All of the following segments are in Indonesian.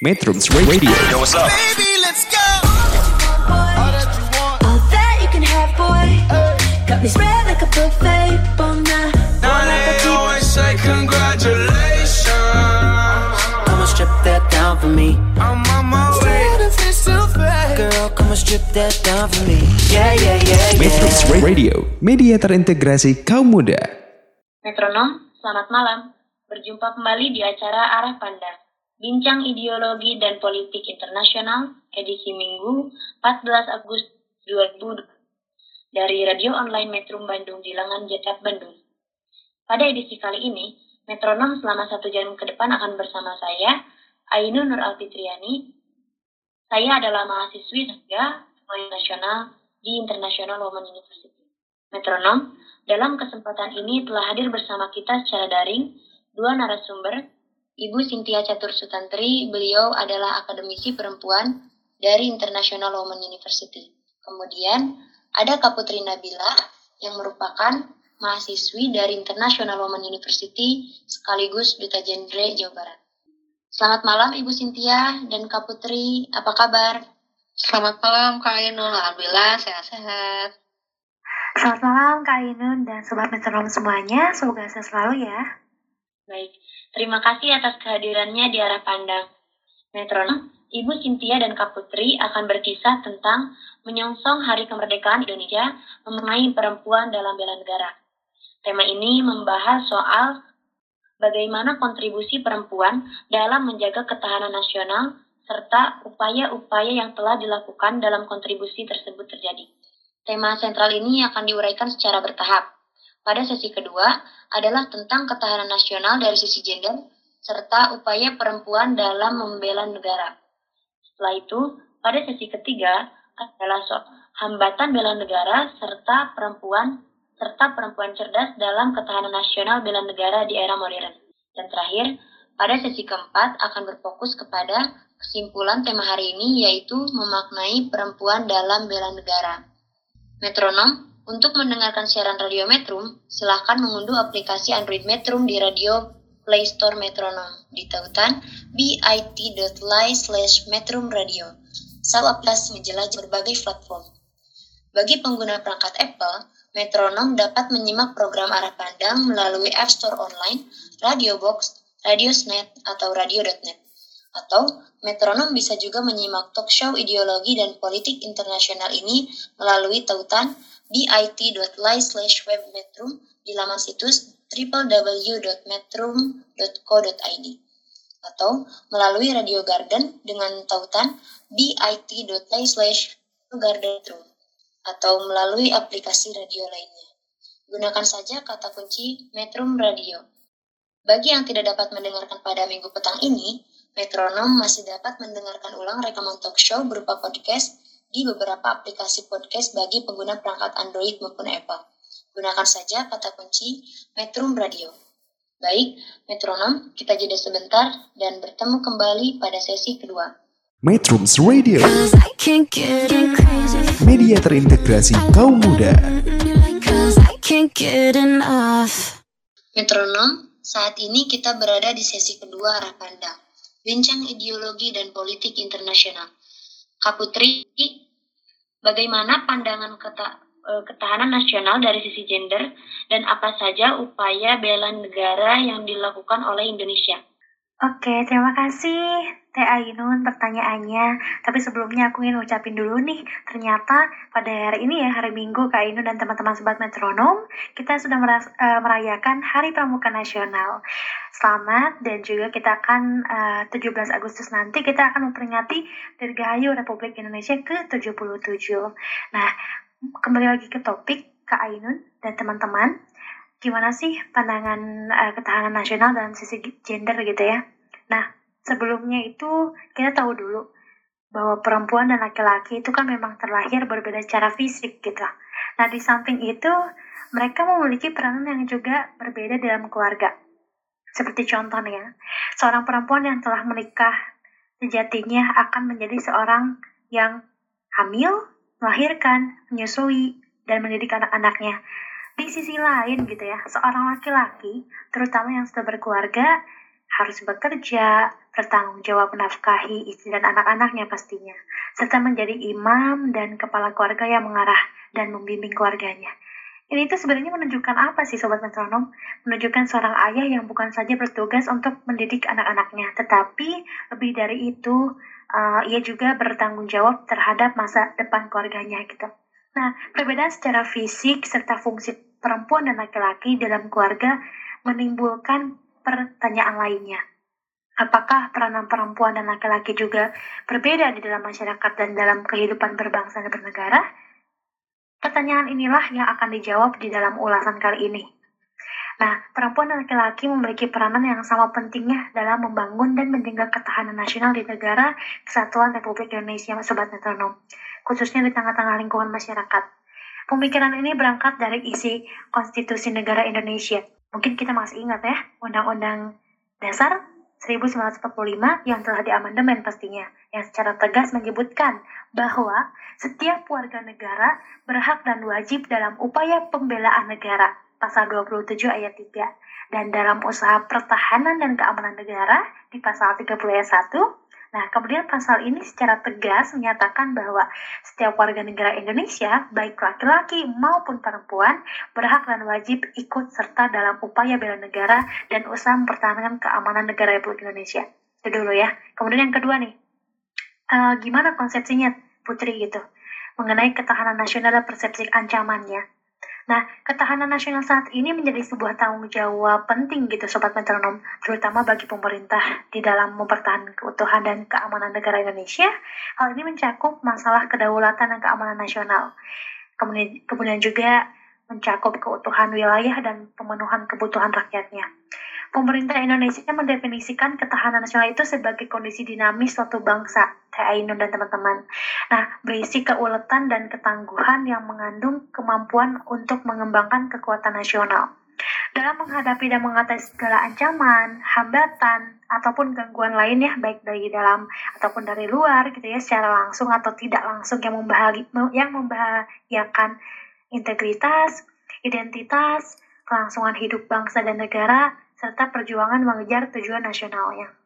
Metrums Radio. Yo, what's up? Baby, let's go. All that you want. All that you can have, boy. Got me spread like a buffet. Bon night, bon Now they appetit. always say congratulations. Come and strip that down for me. I'm on my way. If it's too fast. Girl, come and strip that down for me. Yeah, yeah, yeah, Metrums yeah. Radio, media terintegrasi kaum muda. Metronom, selamat malam. Berjumpa kembali di acara Arah Pandang. Bincang Ideologi dan Politik Internasional, edisi Minggu 14 Agustus 2020 dari radio online Metrum Bandung di Lengan Jekat Bandung. Pada edisi kali ini, Metronom selama satu jam ke depan akan bersama saya, Ainun Nur Alfitriani. Saya adalah mahasiswi Sarga Sekolah Nasional di International Women University. Metronom, dalam kesempatan ini telah hadir bersama kita secara daring dua narasumber, Ibu Cynthia Catur Sutantri, beliau adalah akademisi perempuan dari International Women University. Kemudian ada Kak Putri Nabila yang merupakan mahasiswi dari International Women University sekaligus Duta Genre Jawa Barat. Selamat malam Ibu Cynthia dan Kak Putri, apa kabar? Selamat malam Kak Ainun, Alhamdulillah sehat-sehat. Selamat malam Kak Ainun dan Sobat Metronom semuanya, semoga sehat selalu ya. Baik, terima kasih atas kehadirannya di arah pandang. Metronom, Ibu Cynthia dan Kak Putri akan berkisah tentang menyongsong Hari Kemerdekaan Indonesia mengenai perempuan dalam bela negara. Tema ini membahas soal bagaimana kontribusi perempuan dalam menjaga ketahanan nasional serta upaya-upaya yang telah dilakukan dalam kontribusi tersebut terjadi. Tema sentral ini akan diuraikan secara bertahap. Pada sesi kedua adalah tentang ketahanan nasional dari sisi gender serta upaya perempuan dalam membela negara. Setelah itu, pada sesi ketiga adalah soal hambatan bela negara serta perempuan serta perempuan cerdas dalam ketahanan nasional bela negara di era modern. Dan terakhir, pada sesi keempat akan berfokus kepada kesimpulan tema hari ini yaitu memaknai perempuan dalam bela negara. Metronom, untuk mendengarkan siaran Radio Metrum, silahkan mengunduh aplikasi Android Metrum di Radio Play Store Metronom di tautan bit.ly slash Metrum Radio. Sal aplikasi menjelajah berbagai platform. Bagi pengguna perangkat Apple, Metronom dapat menyimak program arah pandang melalui App Store online, Radio Box, Radiosnet, atau Radio.net. Atau Metronom bisa juga menyimak talk show ideologi dan politik internasional ini melalui tautan bit.ly slash webmetrum di laman situs www.metrum.co.id atau melalui Radio Garden dengan tautan bit.ly slash gardenroom atau melalui aplikasi radio lainnya. Gunakan saja kata kunci Metrum Radio. Bagi yang tidak dapat mendengarkan pada minggu petang ini, Metronom masih dapat mendengarkan ulang rekaman talk show berupa podcast di beberapa aplikasi podcast bagi pengguna perangkat Android maupun Apple. Gunakan saja kata kunci Metrum Radio. Baik, Metronom, kita jeda sebentar dan bertemu kembali pada sesi kedua. Metrums Radio, media terintegrasi kaum muda. Metronom, saat ini kita berada di sesi kedua arah pandang. Bincang ideologi dan politik internasional. Kak Putri, bagaimana pandangan keta- eh, ketahanan nasional dari sisi gender dan apa saja upaya bela negara yang dilakukan oleh Indonesia? Oke, terima kasih Teh Ainun pertanyaannya. Tapi sebelumnya aku ingin ucapin dulu nih, ternyata pada hari ini ya, hari Minggu Kak Ainun dan teman-teman Sobat Metronom, kita sudah meras- eh, merayakan Hari Pramuka Nasional. Selamat dan juga kita akan eh, 17 Agustus nanti kita akan memperingati Dirgahayu Republik Indonesia ke-77. Nah, kembali lagi ke topik Kak Ainun dan teman-teman gimana sih pandangan eh, ketahanan nasional dalam sisi gender gitu ya. Nah, sebelumnya itu kita tahu dulu bahwa perempuan dan laki-laki itu kan memang terlahir berbeda secara fisik gitu. Nah, di samping itu mereka memiliki peranan yang juga berbeda dalam keluarga. Seperti contohnya, seorang perempuan yang telah menikah sejatinya akan menjadi seorang yang hamil, melahirkan, menyusui, dan mendidik anak-anaknya. Di sisi lain gitu ya, seorang laki-laki, terutama yang sudah berkeluarga, harus bekerja, bertanggung jawab menafkahi istri dan anak-anaknya pastinya, serta menjadi imam dan kepala keluarga yang mengarah dan membimbing keluarganya. Ini tuh sebenarnya menunjukkan apa sih Sobat Metronom? Menunjukkan seorang ayah yang bukan saja bertugas untuk mendidik anak-anaknya, tetapi lebih dari itu, uh, ia juga bertanggung jawab terhadap masa depan keluarganya gitu. Nah, perbedaan secara fisik serta fungsi perempuan dan laki-laki dalam keluarga menimbulkan pertanyaan lainnya. Apakah peranan perempuan dan laki-laki juga berbeda di dalam masyarakat dan dalam kehidupan berbangsa dan bernegara? Pertanyaan inilah yang akan dijawab di dalam ulasan kali ini. Nah, perempuan dan laki-laki memiliki peranan yang sama pentingnya dalam membangun dan menjaga ketahanan nasional di negara kesatuan Republik Indonesia, Sobat Metronom, khususnya di tengah-tengah lingkungan masyarakat. Pemikiran ini berangkat dari isi Konstitusi Negara Indonesia. Mungkin kita masih ingat ya, Undang-Undang Dasar 1945 yang telah diamandemen pastinya, yang secara tegas menyebutkan bahwa setiap warga negara berhak dan wajib dalam upaya pembelaan negara, pasal 27 ayat 3, dan dalam usaha pertahanan dan keamanan negara di pasal 30 ayat 1, Nah, kemudian pasal ini secara tegas menyatakan bahwa setiap warga negara Indonesia, baik laki-laki maupun perempuan, berhak dan wajib ikut serta dalam upaya bela negara dan usaha mempertahankan keamanan negara Republik Indonesia. Itu dulu ya. Kemudian yang kedua nih, uh, gimana konsepsinya Putri gitu, mengenai ketahanan nasional dan persepsi ancamannya. Nah, ketahanan nasional saat ini menjadi sebuah tanggung jawab penting gitu Sobat Metronom, terutama bagi pemerintah di dalam mempertahankan keutuhan dan keamanan negara Indonesia. Hal ini mencakup masalah kedaulatan dan keamanan nasional. Kemudian, kemudian juga mencakup keutuhan wilayah dan pemenuhan kebutuhan rakyatnya. Pemerintah Indonesia mendefinisikan ketahanan nasional itu sebagai kondisi dinamis suatu bangsa, Ainun dan teman-teman. Nah, berisi keuletan dan ketangguhan yang mengandung kemampuan untuk mengembangkan kekuatan nasional. Dalam menghadapi dan mengatasi segala ancaman, hambatan, ataupun gangguan lainnya, baik dari dalam ataupun dari luar, gitu ya, secara langsung atau tidak langsung yang, yang membahayakan integritas, identitas, kelangsungan hidup bangsa dan negara, serta perjuangan mengejar tujuan nasionalnya.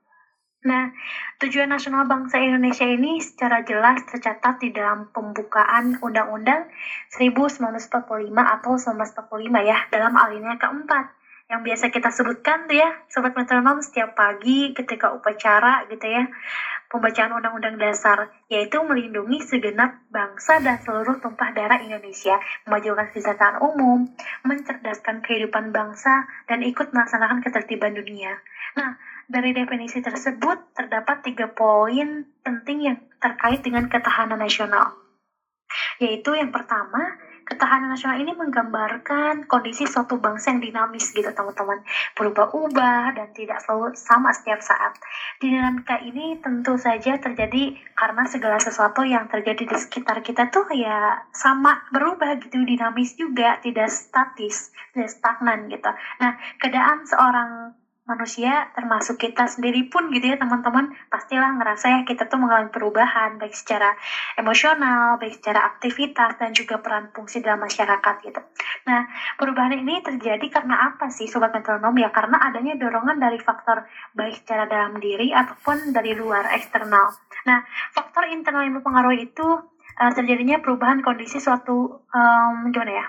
Nah, tujuan nasional bangsa Indonesia ini secara jelas tercatat di dalam pembukaan Undang-Undang 1945 atau 1945 ya, dalam alinea keempat yang biasa kita sebutkan tuh ya, Sobat Metronom setiap pagi ketika upacara gitu ya, pembacaan Undang-Undang Dasar, yaitu melindungi segenap bangsa dan seluruh tumpah darah Indonesia, memajukan kesejahteraan umum, mencerdaskan kehidupan bangsa, dan ikut melaksanakan ketertiban dunia. Nah, dari definisi tersebut terdapat tiga poin penting yang terkait dengan ketahanan nasional, yaitu yang pertama, ketahanan nasional ini menggambarkan kondisi suatu bangsa yang dinamis gitu teman-teman. Berubah-ubah dan tidak selalu sama setiap saat. Di dinamika ini tentu saja terjadi karena segala sesuatu yang terjadi di sekitar kita tuh ya sama berubah gitu dinamis juga tidak statis tidak stagnan gitu. Nah keadaan seorang manusia termasuk kita sendiri pun gitu ya teman-teman pastilah ngerasa ya kita tuh mengalami perubahan baik secara emosional baik secara aktivitas dan juga peran fungsi dalam masyarakat gitu. Nah perubahan ini terjadi karena apa sih sobat metronom? Ya karena adanya dorongan dari faktor baik secara dalam diri ataupun dari luar eksternal. Nah faktor internal yang mempengaruhi itu uh, terjadinya perubahan kondisi suatu um, gimana ya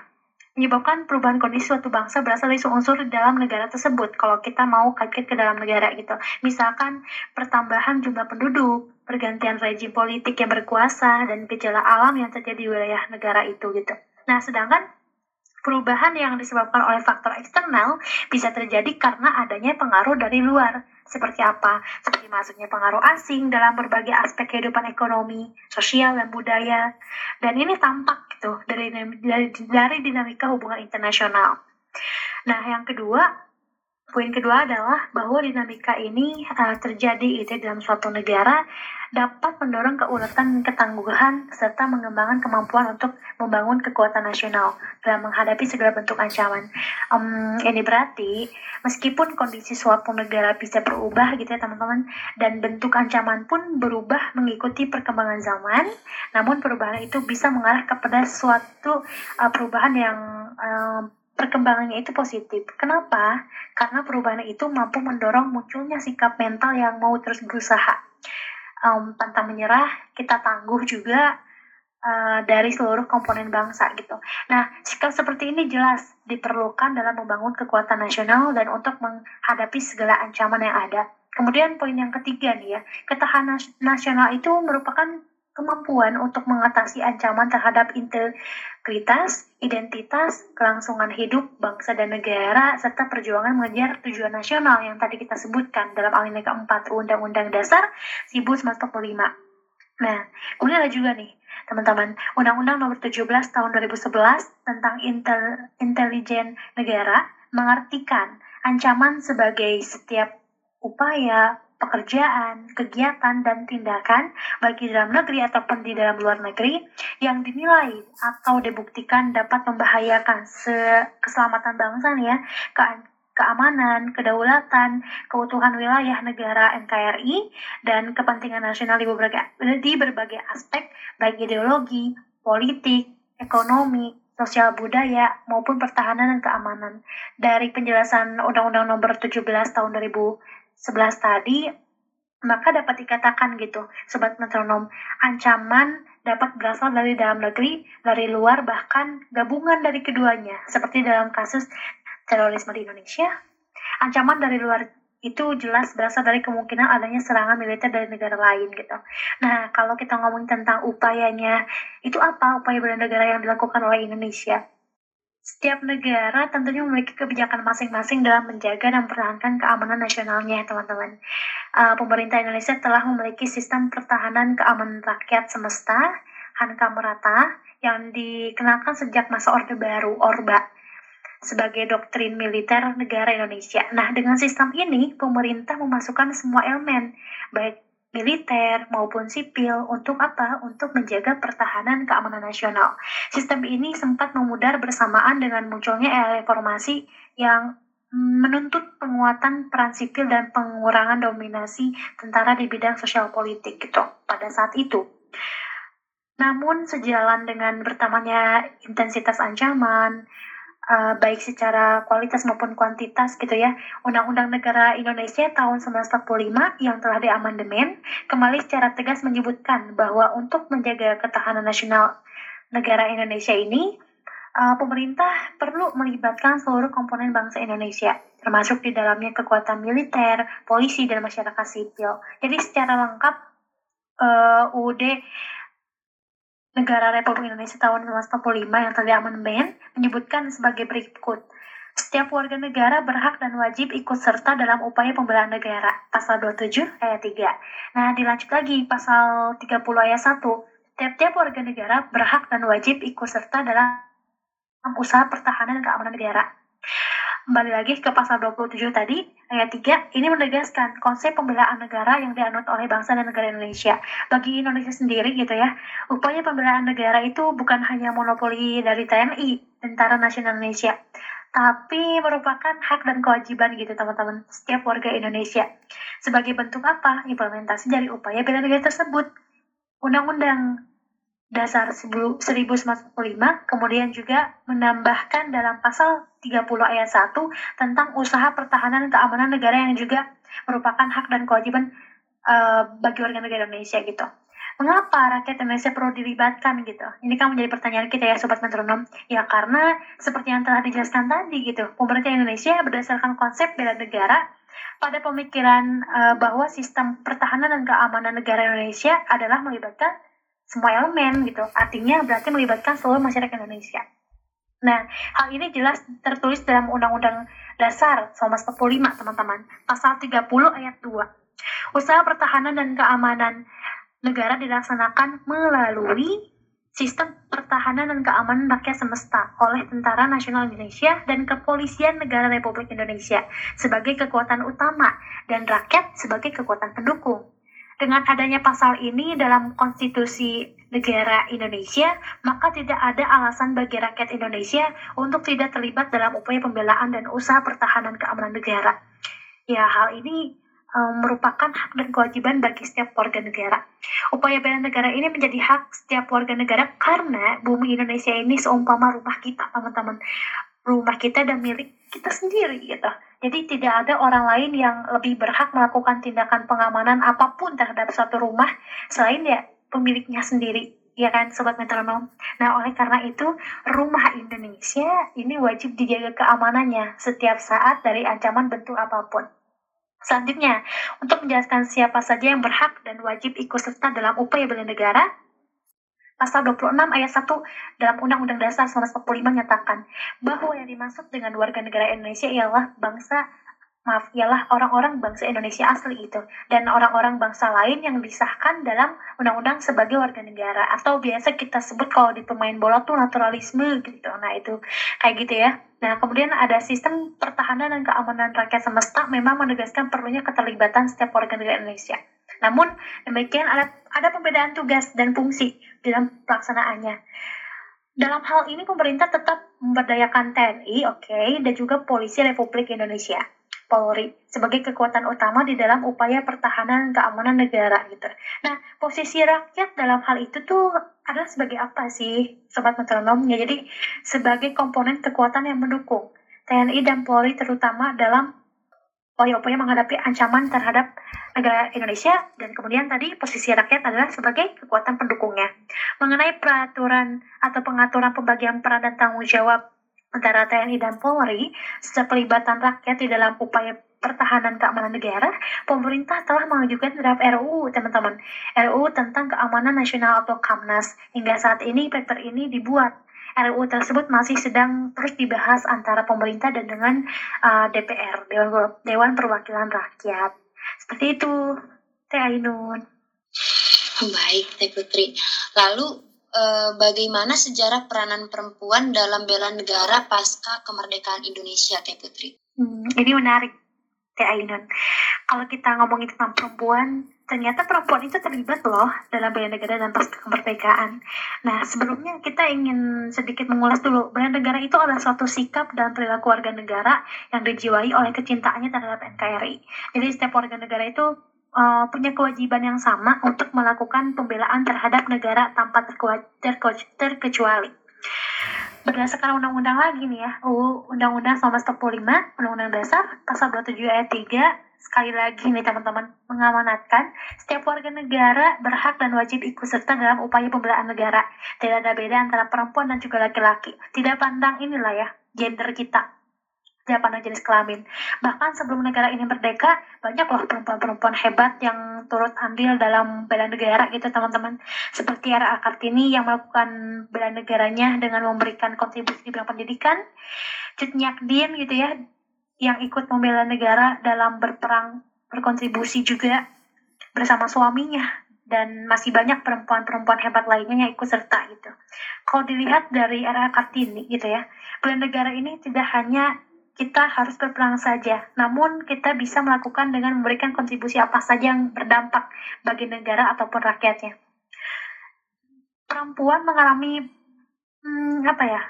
menyebabkan perubahan kondisi suatu bangsa berasal dari unsur di dalam negara tersebut. Kalau kita mau kaget ke dalam negara gitu. Misalkan pertambahan jumlah penduduk pergantian rejim politik yang berkuasa dan gejala alam yang terjadi di wilayah negara itu gitu. Nah sedangkan perubahan yang disebabkan oleh faktor eksternal bisa terjadi karena adanya pengaruh dari luar. Seperti apa? Seperti masuknya pengaruh asing dalam berbagai aspek kehidupan ekonomi, sosial, dan budaya. Dan ini tampak gitu dari, dari, dari dinamika hubungan internasional. Nah, yang kedua, Poin kedua adalah bahwa dinamika ini uh, terjadi itu dalam suatu negara dapat mendorong keuletan ketangguhan serta mengembangkan kemampuan untuk membangun kekuatan nasional dalam menghadapi segala bentuk ancaman. Um, ini berarti meskipun kondisi suatu negara bisa berubah gitu ya teman-teman dan bentuk ancaman pun berubah mengikuti perkembangan zaman, namun perubahan itu bisa mengarah kepada suatu uh, perubahan yang uh, perkembangannya itu positif. Kenapa? Karena perubahan itu mampu mendorong munculnya sikap mental yang mau terus berusaha. Um, pantang menyerah, kita tangguh juga uh, dari seluruh komponen bangsa gitu. Nah, sikap seperti ini jelas diperlukan dalam membangun kekuatan nasional dan untuk menghadapi segala ancaman yang ada. Kemudian poin yang ketiga nih ya, ketahanan nasional itu merupakan kemampuan untuk mengatasi ancaman terhadap integritas, identitas, kelangsungan hidup bangsa dan negara, serta perjuangan mengejar tujuan nasional yang tadi kita sebutkan dalam alinea keempat Undang-Undang Dasar 1945. Nah, kemudian ada juga nih, teman-teman, Undang-Undang Nomor 17 Tahun 2011 tentang intel, intelijen negara mengartikan ancaman sebagai setiap upaya, pekerjaan, kegiatan, dan tindakan baik di dalam negeri ataupun di dalam luar negeri yang dinilai atau dibuktikan dapat membahayakan keselamatan bangsa ya, ke keamanan, kedaulatan, keutuhan wilayah negara NKRI, dan kepentingan nasional di berbagai, di berbagai aspek, baik ideologi, politik, ekonomi, sosial budaya, maupun pertahanan dan keamanan. Dari penjelasan Undang-Undang Nomor 17 Tahun 2000 11 tadi, maka dapat dikatakan gitu, Sobat Metronom, ancaman dapat berasal dari dalam negeri, dari luar, bahkan gabungan dari keduanya, seperti dalam kasus terorisme di Indonesia. Ancaman dari luar itu jelas berasal dari kemungkinan adanya serangan militer dari negara lain gitu. Nah, kalau kita ngomongin tentang upayanya, itu apa upaya bela negara yang dilakukan oleh Indonesia? Setiap negara tentunya memiliki kebijakan masing-masing dalam menjaga dan mempertahankan keamanan nasionalnya, teman-teman. Uh, pemerintah Indonesia telah memiliki sistem pertahanan keamanan rakyat semesta, Hanka Merata, yang dikenalkan sejak masa Orde Baru, Orba, sebagai doktrin militer negara Indonesia. Nah, dengan sistem ini, pemerintah memasukkan semua elemen, baik militer maupun sipil untuk apa? Untuk menjaga pertahanan keamanan nasional. Sistem ini sempat memudar bersamaan dengan munculnya era reformasi yang menuntut penguatan peran sipil dan pengurangan dominasi tentara di bidang sosial politik gitu pada saat itu. Namun sejalan dengan bertambahnya intensitas ancaman, uh, baik secara kualitas maupun kuantitas gitu ya. Undang-Undang Negara Indonesia tahun 1945 yang telah diamandemen kembali secara tegas menyebutkan bahwa untuk menjaga ketahanan nasional negara Indonesia ini uh, pemerintah perlu melibatkan seluruh komponen bangsa Indonesia, termasuk di dalamnya kekuatan militer, polisi, dan masyarakat sipil. Jadi secara lengkap uh, UUD Negara Republik Indonesia tahun 1945 yang telah amandemen menyebutkan sebagai berikut. Setiap warga negara berhak dan wajib ikut serta dalam upaya pembelaan negara. Pasal 27 ayat 3. Nah, dilanjut lagi pasal 30 ayat 1. Tiap-tiap warga negara berhak dan wajib ikut serta dalam usaha pertahanan dan keamanan negara. Kembali lagi ke pasal 27 tadi, ayat 3, ini menegaskan konsep pembelaan negara yang dianut oleh bangsa dan negara Indonesia. Bagi Indonesia sendiri gitu ya, upaya pembelaan negara itu bukan hanya monopoli dari TNI, Tentara Nasional Indonesia, tapi merupakan hak dan kewajiban gitu teman-teman setiap warga Indonesia. Sebagai bentuk apa? Implementasi dari upaya bela negara tersebut. Undang-undang dasar 1945 kemudian juga menambahkan dalam pasal 30 ayat 1 tentang usaha pertahanan dan keamanan negara yang juga merupakan hak dan kewajiban uh, bagi warga negara Indonesia gitu. Mengapa rakyat Indonesia perlu dilibatkan gitu? Ini kan menjadi pertanyaan kita ya Sobat Metronom. Ya karena seperti yang telah dijelaskan tadi gitu, pemerintah Indonesia berdasarkan konsep bela negara pada pemikiran uh, bahwa sistem pertahanan dan keamanan negara Indonesia adalah melibatkan semua elemen gitu. Artinya berarti melibatkan seluruh masyarakat Indonesia. Nah, hal ini jelas tertulis dalam Undang-Undang Dasar 1945, teman-teman. Pasal 30 ayat 2. Usaha pertahanan dan keamanan negara dilaksanakan melalui sistem pertahanan dan keamanan rakyat semesta oleh Tentara Nasional Indonesia dan Kepolisian Negara Republik Indonesia sebagai kekuatan utama dan rakyat sebagai kekuatan pendukung. Dengan adanya pasal ini dalam konstitusi negara Indonesia, maka tidak ada alasan bagi rakyat Indonesia untuk tidak terlibat dalam upaya pembelaan dan usaha pertahanan keamanan negara. Ya, hal ini um, merupakan hak dan kewajiban bagi setiap warga negara. Upaya bela negara ini menjadi hak setiap warga negara karena bumi Indonesia ini seumpama rumah kita, teman-teman. rumah kita dan milik kita sendiri gitu. Jadi tidak ada orang lain yang lebih berhak melakukan tindakan pengamanan apa pun terhadap suatu rumah selain ya pemiliknya sendiri. Ya kan, Sobat Metronom? Nah, oleh karena itu, rumah Indonesia ini wajib dijaga keamanannya setiap saat dari ancaman bentuk apa pun. Selanjutnya, untuk menjelaskan siapa saja yang berhak dan wajib ikut serta dalam upaya bela negara, Pasal 26 ayat 1 dalam Undang-Undang Dasar 1945 menyatakan bahwa yang dimaksud dengan warga negara Indonesia ialah bangsa maaf ialah orang-orang bangsa Indonesia asli itu dan orang-orang bangsa lain yang disahkan dalam undang-undang sebagai warga negara atau biasa kita sebut kalau di pemain bola tuh naturalisme gitu. Nah itu kayak gitu ya. Nah kemudian ada sistem pertahanan dan keamanan rakyat semesta memang menegaskan perlunya keterlibatan setiap warga negara Indonesia. Namun demikian ada ada pembedaan tugas dan fungsi dalam pelaksanaannya. Dalam hal ini pemerintah tetap memberdayakan TNI, oke, okay, dan juga Polisi Republik Indonesia. Polri sebagai kekuatan utama di dalam upaya pertahanan keamanan negara gitu. Nah, posisi rakyat dalam hal itu tuh adalah sebagai apa sih, sobat metronom? Ya, jadi sebagai komponen kekuatan yang mendukung TNI dan Polri terutama dalam upaya-upaya menghadapi ancaman terhadap negara Indonesia dan kemudian tadi posisi rakyat adalah sebagai kekuatan pendukungnya. Mengenai peraturan atau pengaturan pembagian peran dan tanggung jawab antara TNI dan Polri sejak pelibatan rakyat di dalam upaya pertahanan keamanan negara, pemerintah telah mengajukan draft RUU, teman-teman. RUU tentang keamanan nasional atau KAMNAS. Hingga saat ini paper ini dibuat. RUU tersebut masih sedang terus dibahas antara pemerintah dan dengan uh, DPR, Dewan, Dewan Perwakilan Rakyat. Seperti itu, Teh Ainun. Baik, Teh Putri. Lalu eh, bagaimana sejarah peranan perempuan dalam bela negara pasca kemerdekaan Indonesia, Teh Putri? Hmm, ini menarik, Teh Ainun. Kalau kita ngomongin tentang perempuan, ternyata perempuan itu terlibat loh dalam bela negara dan pasca kemerdekaan. Nah, sebelumnya kita ingin sedikit mengulas dulu. Bela negara itu adalah suatu sikap dan perilaku warga negara yang dijiwai oleh kecintaannya terhadap NKRI. Jadi setiap warga negara itu uh, punya kewajiban yang sama untuk melakukan pembelaan terhadap negara tanpa terkecuali. Berdasarkan undang-undang lagi nih ya, UU Undang-Undang 1945, Undang-Undang Dasar, Pasal 27 ayat 3, sekali lagi nih teman-teman, mengamanatkan setiap warga negara berhak dan wajib ikut serta dalam upaya pembelaan negara. Tidak ada beda antara perempuan dan juga laki-laki. Tidak pandang inilah ya, gender kita pandang jenis kelamin. Bahkan sebelum negara ini merdeka, banyak loh perempuan-perempuan hebat yang turut andil dalam bela negara gitu teman-teman. Seperti R.A. Kartini yang melakukan bela negaranya dengan memberikan kontribusi di bidang pendidikan. Cut Nyakdin gitu ya, yang ikut membela negara dalam berperang berkontribusi juga bersama suaminya dan masih banyak perempuan-perempuan hebat lainnya yang ikut serta gitu. Kalau dilihat dari era Kartini gitu ya, bela negara ini tidak hanya kita harus berperang saja, namun kita bisa melakukan dengan memberikan kontribusi apa saja yang berdampak bagi negara ataupun rakyatnya. Perempuan mengalami hmm, apa ya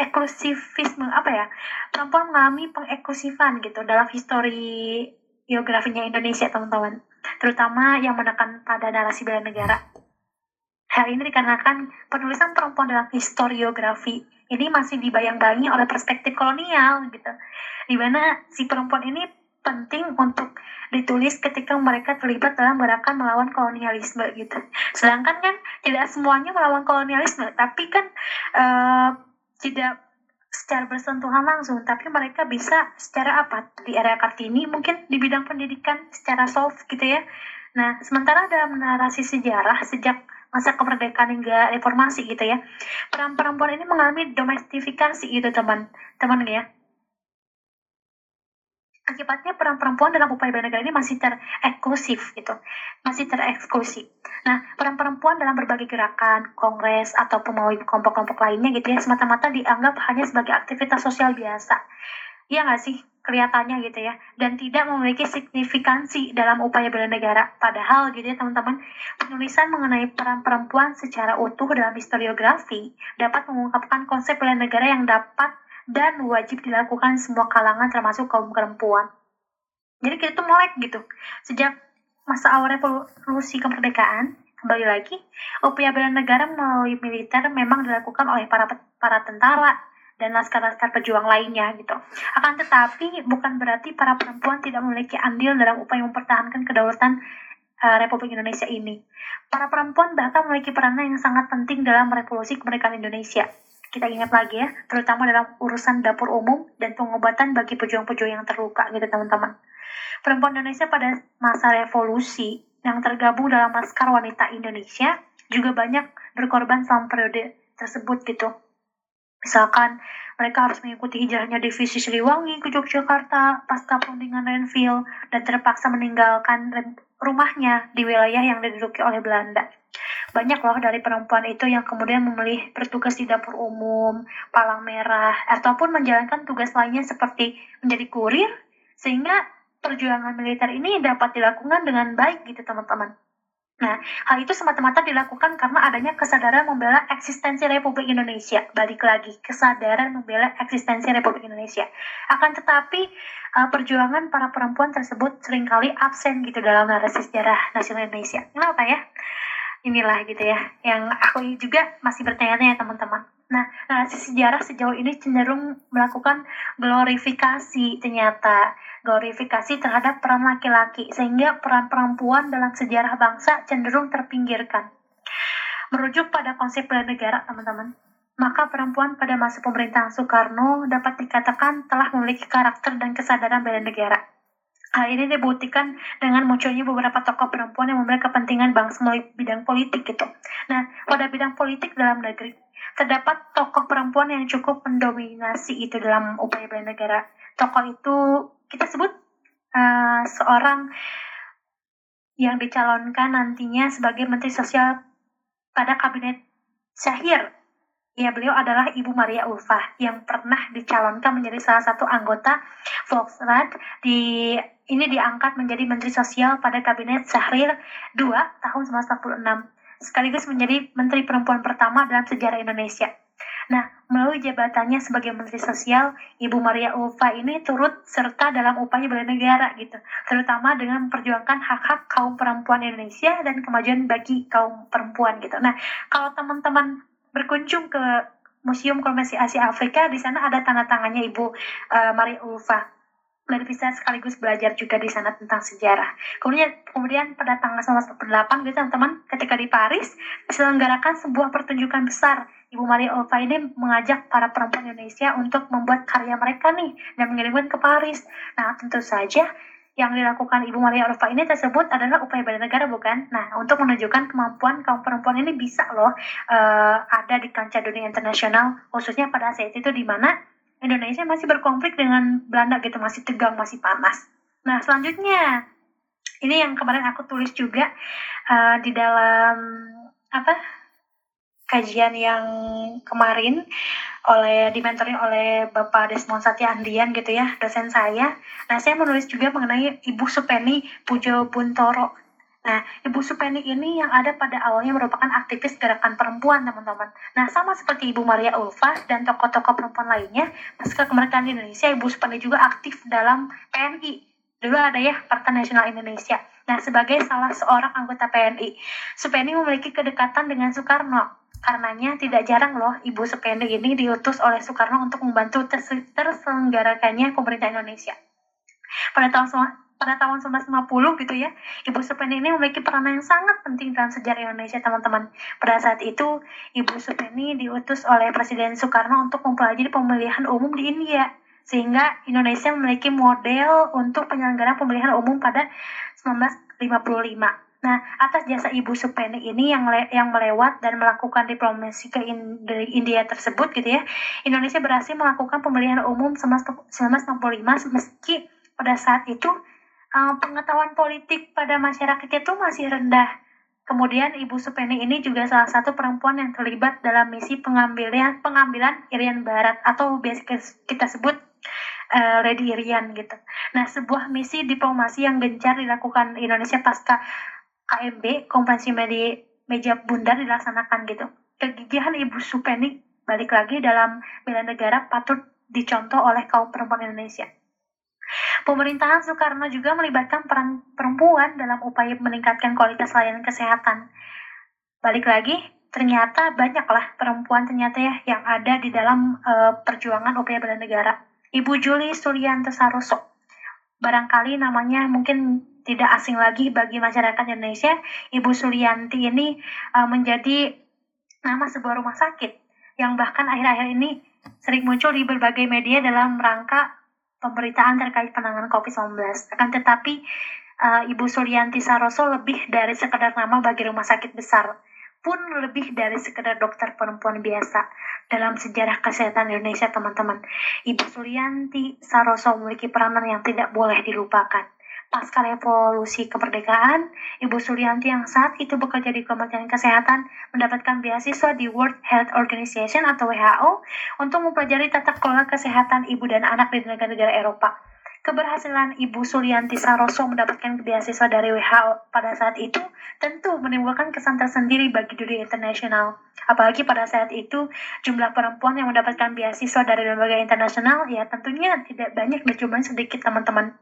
eksklusivisme apa ya perempuan mengalami pengeksklusifan gitu dalam histori geografinya Indonesia teman-teman. Terutama yang menekan pada narasi bela negara Hal ini dikarenakan penulisan perempuan dalam historiografi ini masih dibayang-bayangi oleh perspektif kolonial gitu. Di mana si perempuan ini penting untuk ditulis ketika mereka terlibat dalam gerakan melawan kolonialisme gitu. Sedangkan kan tidak semuanya melawan kolonialisme, tapi kan uh, tidak secara bersentuhan langsung, tapi mereka bisa secara apa? Di area Kartini mungkin di bidang pendidikan secara soft gitu ya. Nah, sementara dalam narasi sejarah sejak masa kemerdekaan hingga reformasi gitu ya. Peran perempuan ini mengalami domestifikasi gitu teman. Teman ya. Akibatnya peran perempuan dalam upaya bela negara ini masih tereksklusif gitu. Masih tereksklusif. Nah peran perempuan dalam berbagai gerakan kongres atau pemawai kelompok-kelompok lainnya gitu ya semata-mata dianggap hanya sebagai aktivitas sosial biasa. Iya nggak sih? Kelihatannya gitu ya. Dan tidak memiliki signifikansi dalam upaya bela negara. Padahal gitu ya teman-teman, penulisan mengenai peran perempuan secara utuh dalam historiografi dapat mengungkapkan konsep bela negara yang dapat dan wajib dilakukan semua kalangan termasuk kaum perempuan. Jadi kita tuh melek gitu. Sejak masa awal revolusi kemerdekaan, kembali lagi, upaya bela negara melalui militer memang dilakukan oleh para para tentara, dan laskar-laskar pejuang lainnya gitu. Akan tetapi bukan berarti para perempuan tidak memiliki andil dalam upaya mempertahankan kedaulatan uh, Republik Indonesia ini. Para perempuan bahkan memiliki peranan yang sangat penting dalam revolusi kemerdekaan Indonesia. Kita ingat lagi ya, terutama dalam urusan dapur umum dan pengobatan bagi pejuang-pejuang yang terluka gitu teman-teman. Perempuan Indonesia pada masa revolusi yang tergabung dalam Laskar Wanita Indonesia juga banyak berkorban selama periode tersebut gitu. Misalkan mereka harus mengikuti hijrahnya divisi Siliwangi ke Yogyakarta pasca perundingan Renville dan terpaksa meninggalkan rumahnya di wilayah yang diduduki oleh Belanda. Banyak loh dari perempuan itu yang kemudian memilih bertugas di dapur umum, palang merah, ataupun menjalankan tugas lainnya seperti menjadi kurir, sehingga perjuangan militer ini dapat dilakukan dengan baik gitu teman-teman. Nah, hal itu semata-mata dilakukan karena adanya kesadaran membela eksistensi Republik Indonesia. Balik lagi, kesadaran membela eksistensi Republik Indonesia. Akan tetapi, uh, perjuangan para perempuan tersebut sering kali absen gitu dalam narasi sejarah nasional Indonesia. Kenapa ya? Inilah gitu ya, yang aku juga masih bertanya-tanya teman-teman. Nah, narasi sejarah sejauh ini cenderung melakukan glorifikasi ternyata glorifikasi terhadap peran laki-laki, sehingga peran perempuan dalam sejarah bangsa cenderung terpinggirkan. Merujuk pada konsep bela negara, teman-teman, maka perempuan pada masa pemerintahan Soekarno dapat dikatakan telah memiliki karakter dan kesadaran bela negara. Hal ini dibuktikan dengan munculnya beberapa tokoh perempuan yang memiliki kepentingan bangsa melalui bidang politik gitu. Nah, pada bidang politik dalam negeri, terdapat tokoh perempuan yang cukup mendominasi itu dalam upaya bela negara. Tokoh itu kita sebut uh, seorang yang dicalonkan nantinya sebagai Menteri Sosial pada Kabinet Syahir. Ya, beliau adalah Ibu Maria Ulfah yang pernah dicalonkan menjadi salah satu anggota Volksrat di ini diangkat menjadi Menteri Sosial pada Kabinet Syahrir 2 tahun 1946 sekaligus menjadi Menteri Perempuan pertama dalam sejarah Indonesia. Nah, melalui jabatannya sebagai Menteri Sosial, Ibu Maria Ulfa ini turut serta dalam upaya bela negara gitu, terutama dengan memperjuangkan hak-hak kaum perempuan Indonesia dan kemajuan bagi kaum perempuan gitu. Nah, kalau teman-teman berkunjung ke Museum Konvensi Asia Afrika, di sana ada tanda tangannya Ibu uh, Maria Ulfa dan bisa sekaligus belajar juga di sana tentang sejarah. Kemudian kemudian pada tanggal 1948 gitu teman-teman ketika di Paris diselenggarakan sebuah pertunjukan besar Ibu Maria Ulfa ini mengajak para perempuan Indonesia untuk membuat karya mereka nih dan mengirimkan ke Paris. Nah, tentu saja yang dilakukan Ibu Maria Ulfa ini tersebut adalah upaya bela negara bukan? Nah, untuk menunjukkan kemampuan kaum perempuan ini bisa loh uh, ada di kancah dunia internasional, khususnya pada saat itu di mana Indonesia masih berkonflik dengan Belanda gitu, masih tegang, masih panas. Nah, selanjutnya ini yang kemarin aku tulis juga uh, di dalam apa kajian yang kemarin oleh dimentorin oleh Bapak Desmond Satya Andian gitu ya, dosen saya. Nah, saya menulis juga mengenai Ibu Supeni Pujo Buntoro. Nah, Ibu Supeni ini yang ada pada awalnya merupakan aktivis gerakan perempuan, teman-teman. Nah, sama seperti Ibu Maria Ulfa dan tokoh-tokoh perempuan lainnya, pasca kemerdekaan Indonesia, Ibu Supeni juga aktif dalam PNI. Dulu ada ya, Partai Nasional Indonesia. Nah, sebagai salah seorang anggota PNI, Supeni memiliki kedekatan dengan Soekarno Karenanya tidak jarang loh Ibu Supendi ini diutus oleh Soekarno untuk membantu terselenggarakannya pemerintah Indonesia. Pada tahun pada tahun 1950 gitu ya, Ibu Supeni ini memiliki peranan yang sangat penting dalam sejarah Indonesia teman-teman. Pada saat itu, Ibu Supeni diutus oleh Presiden Soekarno untuk mempelajari pemilihan umum di India. Sehingga Indonesia memiliki model untuk penyelenggaraan pemilihan umum pada 1955. Nah, atas jasa Ibu Supeni ini yang yang melewat dan melakukan diplomasi ke in India tersebut gitu ya, Indonesia berhasil melakukan pemilihan umum 1965 meski pada saat itu um, pengetahuan politik pada masyarakat itu masih rendah. Kemudian Ibu Supeni ini juga salah satu perempuan yang terlibat dalam misi pengambilan pengambilan Irian Barat atau biasa kita sebut uh, Lady Irian gitu. Nah, sebuah misi diplomasi yang gencar dilakukan Indonesia pasca KMB, konferensi media meja bundar dilaksanakan gitu. Kegigihan Ibu Supeni balik lagi dalam bela negara patut dicontoh oleh kaum perempuan Indonesia. Pemerintahan Soekarno juga melibatkan peran perempuan dalam upaya meningkatkan kualitas layanan kesehatan. Balik lagi, ternyata banyaklah perempuan ternyata ya yang ada di dalam eh, perjuangan upaya bela negara. Ibu Juli Suryanto Saroso. Barangkali namanya mungkin tidak asing lagi bagi masyarakat Indonesia. Ibu Suryanti ini eh, menjadi nama sebuah rumah sakit yang bahkan akhir-akhir ini sering muncul di berbagai media dalam rangka pemberitaan terkait penanganan COVID-19. Akan tetapi eh, Ibu Suryanti Saroso lebih dari sekedar nama bagi rumah sakit besar pun lebih dari sekedar dokter perempuan biasa dalam sejarah kesehatan Indonesia teman-teman. Ibu Suryanti Saroso memiliki peranan yang tidak boleh dilupakan. Pasca revolusi kemerdekaan, Ibu Suryanti yang saat itu bekerja di Kementerian Kesehatan mendapatkan beasiswa di World Health Organization atau WHO untuk mempelajari tata kelola kesehatan ibu dan anak di negara-negara Eropa. Keberhasilan Ibu Suryanti Saroso mendapatkan beasiswa dari WHO pada saat itu tentu menimbulkan kesan tersendiri bagi dunia internasional. Apalagi pada saat itu jumlah perempuan yang mendapatkan beasiswa dari lembaga internasional ya tentunya tidak banyak dan jumlahnya sedikit teman-teman.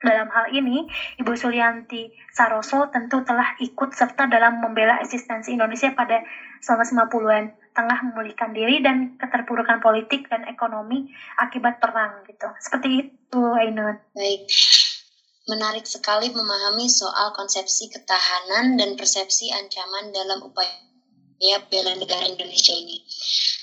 Dalam hal ini, Ibu Suryanti Saroso tentu telah ikut serta dalam membela eksistensi Indonesia pada 1950-an, tengah memulihkan diri dan keterpurukan politik dan ekonomi akibat perang gitu. Seperti itu, Ainun. Baik. Menarik sekali memahami soal konsepsi ketahanan dan persepsi ancaman dalam upaya bela negara Indonesia ini.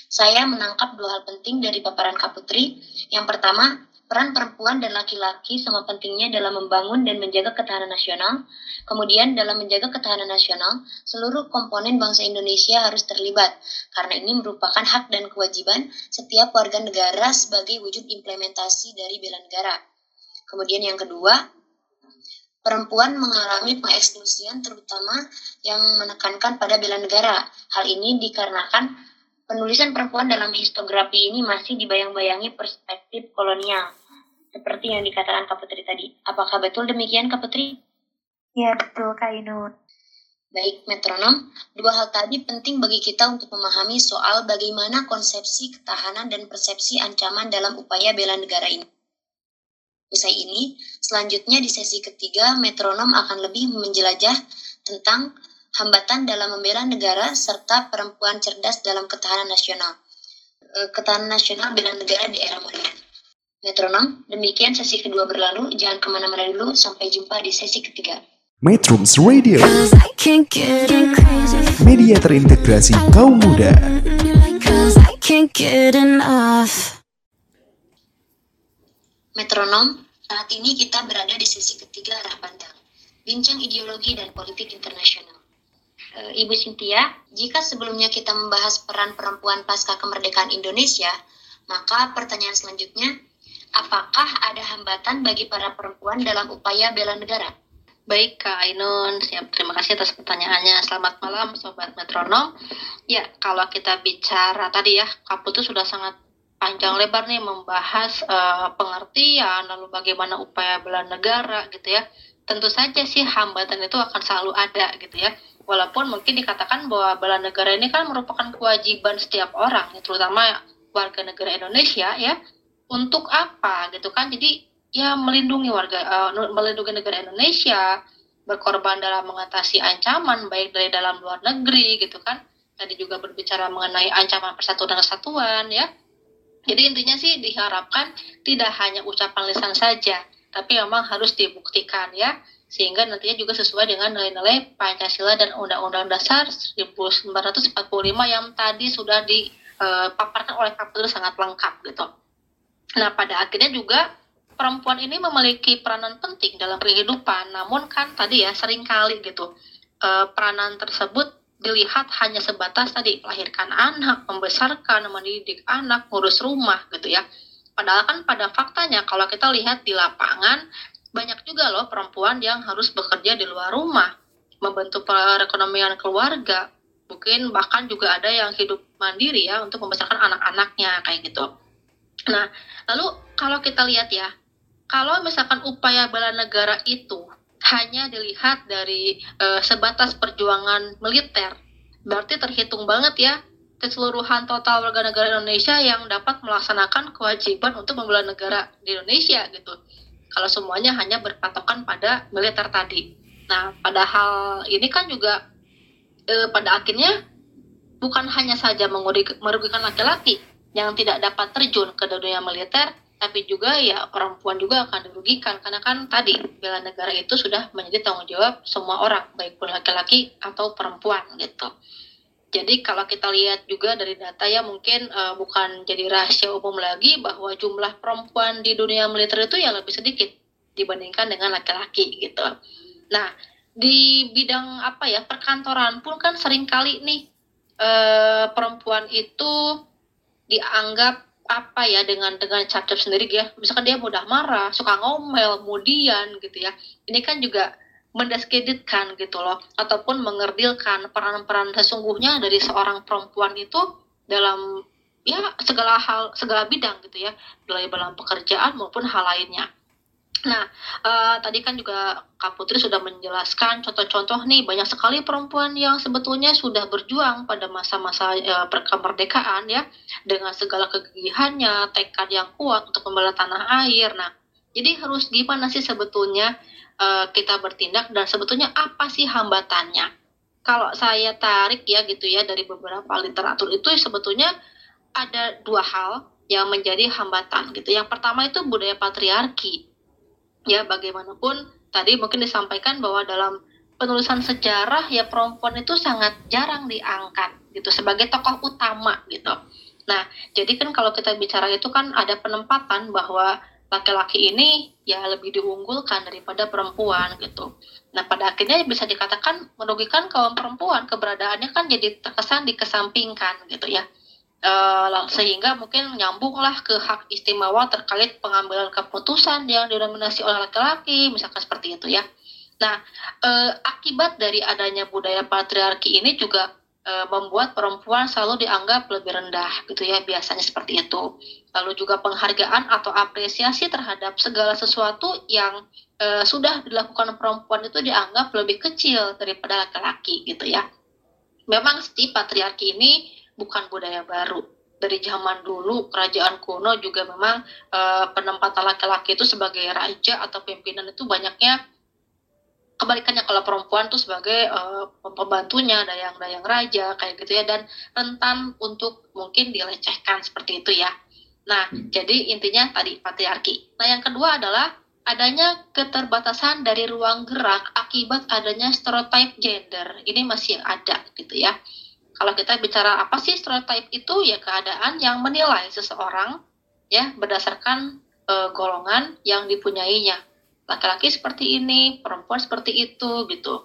Saya menangkap dua hal penting dari paparan Kaputri. Yang pertama, peran perempuan dan laki-laki sama pentingnya dalam membangun dan menjaga ketahanan nasional. Kemudian dalam menjaga ketahanan nasional, seluruh komponen bangsa Indonesia harus terlibat karena ini merupakan hak dan kewajiban setiap warga negara sebagai wujud implementasi dari bela negara. Kemudian yang kedua, perempuan mengalami pengeksklusian terutama yang menekankan pada bela negara. Hal ini dikarenakan Penulisan perempuan dalam histografi ini masih dibayang-bayangi perspektif kolonial, seperti yang dikatakan Kak Putri tadi. Apakah betul demikian Kak Putri? Ya, betul, Kak Ainun. Baik, metronom, dua hal tadi penting bagi kita untuk memahami soal bagaimana konsepsi ketahanan dan persepsi ancaman dalam upaya bela negara ini. Usai ini, selanjutnya di sesi ketiga, metronom akan lebih menjelajah tentang hambatan dalam membela negara, serta perempuan cerdas dalam ketahanan nasional. Eh, ketahanan nasional bela negara di era modern. Metronom, demikian sesi kedua berlalu. Jangan ke mana-mana dulu, sampai jumpa di sesi ketiga. Metrums Radio, media terintegrasi kaum muda. Metronom, saat ini kita berada di sesi ketiga arah pandang. Bincang ideologi dan politik internasional. Eh, Ibu Cynthia, jika sebelumnya kita membahas peran perempuan pasca kemerdekaan Indonesia, maka pertanyaan selanjutnya, apakah ada hambatan bagi para perempuan dalam upaya bela negara? Baik Kak Ainun, siap. Terima kasih atas pertanyaannya. Selamat malam Sobat Metronom. Ya, kalau kita bicara tadi ya, Kapu itu sudah sangat panjang lebar nih membahas eh, pengertian, lalu bagaimana upaya bela negara gitu ya. Tentu saja sih hambatan itu akan selalu ada gitu ya. Walaupun mungkin dikatakan bahwa bela negara ini kan merupakan kewajiban setiap orang, terutama warga negara Indonesia ya. Untuk apa gitu kan? Jadi ya melindungi warga eh, melindungi negara Indonesia berkorban dalam mengatasi ancaman baik dari dalam luar negeri gitu kan tadi juga berbicara mengenai ancaman persatuan dan kesatuan ya jadi intinya sih diharapkan tidak hanya ucapan lisan saja tapi memang harus dibuktikan ya sehingga nantinya juga sesuai dengan nilai-nilai Pancasila dan Undang-Undang Dasar 1945 yang tadi sudah dipaparkan oleh Kapolri sangat lengkap gitu. Nah pada akhirnya juga perempuan ini memiliki peranan penting dalam kehidupan, namun kan tadi ya sering kali gitu eh, peranan tersebut dilihat hanya sebatas tadi melahirkan anak, membesarkan, mendidik anak, ngurus rumah gitu ya. Padahal kan pada faktanya kalau kita lihat di lapangan banyak juga loh perempuan yang harus bekerja di luar rumah, membantu perekonomian keluarga, mungkin bahkan juga ada yang hidup mandiri ya untuk membesarkan anak-anaknya kayak gitu. Nah, lalu kalau kita lihat ya, kalau misalkan upaya bela negara itu hanya dilihat dari eh, sebatas perjuangan militer, berarti terhitung banget ya keseluruhan total warga negara Indonesia yang dapat melaksanakan kewajiban untuk membela negara di Indonesia gitu. Kalau semuanya hanya berpatokan pada militer tadi. Nah, padahal ini kan juga eh, pada akhirnya bukan hanya saja merugikan laki-laki yang tidak dapat terjun ke dunia militer, tapi juga ya perempuan juga akan dirugikan karena kan tadi bela negara itu sudah menjadi tanggung jawab semua orang, baik pun laki-laki atau perempuan gitu. Jadi kalau kita lihat juga dari data ya mungkin eh, bukan jadi rahasia umum lagi bahwa jumlah perempuan di dunia militer itu ya lebih sedikit dibandingkan dengan laki-laki gitu. Nah di bidang apa ya perkantoran pun kan sering kali nih eh, perempuan itu dianggap apa ya dengan dengan cap-cap sendiri ya misalkan dia mudah marah suka ngomel kemudian gitu ya ini kan juga mendiskreditkan gitu loh ataupun mengerdilkan peran-peran sesungguhnya dari seorang perempuan itu dalam ya segala hal segala bidang gitu ya baik dalam pekerjaan maupun hal lainnya Nah, eh, tadi kan juga Kak Putri sudah menjelaskan contoh-contoh nih banyak sekali perempuan yang sebetulnya sudah berjuang pada masa-masa eh, per- kemerdekaan ya dengan segala kegigihannya, tekad yang kuat untuk membela tanah air. Nah, jadi harus gimana sih sebetulnya eh, kita bertindak dan sebetulnya apa sih hambatannya? Kalau saya tarik ya gitu ya dari beberapa literatur itu sebetulnya ada dua hal yang menjadi hambatan gitu. Yang pertama itu budaya patriarki ya bagaimanapun tadi mungkin disampaikan bahwa dalam penulisan sejarah ya perempuan itu sangat jarang diangkat gitu sebagai tokoh utama gitu. Nah, jadi kan kalau kita bicara itu kan ada penempatan bahwa laki-laki ini ya lebih diunggulkan daripada perempuan gitu. Nah, pada akhirnya bisa dikatakan merugikan kaum perempuan keberadaannya kan jadi terkesan dikesampingkan gitu ya. Lang- sehingga mungkin nyambunglah ke hak istimewa terkait pengambilan keputusan yang didominasi oleh laki-laki, misalkan seperti itu ya. Nah, eh, akibat dari adanya budaya patriarki ini juga membuat perempuan selalu dianggap lebih rendah, gitu ya, biasanya seperti itu. Lalu juga penghargaan atau apresiasi terhadap segala sesuatu yang eh, sudah dilakukan perempuan itu dianggap lebih kecil daripada laki-laki, gitu ya. Memang sih patriarki ini bukan budaya baru. Dari zaman dulu kerajaan kuno juga memang eh, penempatan laki-laki itu sebagai raja atau pimpinan itu banyaknya kebalikannya kalau perempuan tuh sebagai eh, pembantunya dayang-dayang raja kayak gitu ya dan rentan untuk mungkin dilecehkan seperti itu ya. Nah, jadi intinya tadi patriarki. Nah, yang kedua adalah adanya keterbatasan dari ruang gerak akibat adanya stereotype gender. Ini masih ada gitu ya. Kalau kita bicara apa sih stereotype itu ya keadaan yang menilai seseorang ya berdasarkan eh, golongan yang dipunyainya. Laki-laki seperti ini, perempuan seperti itu gitu.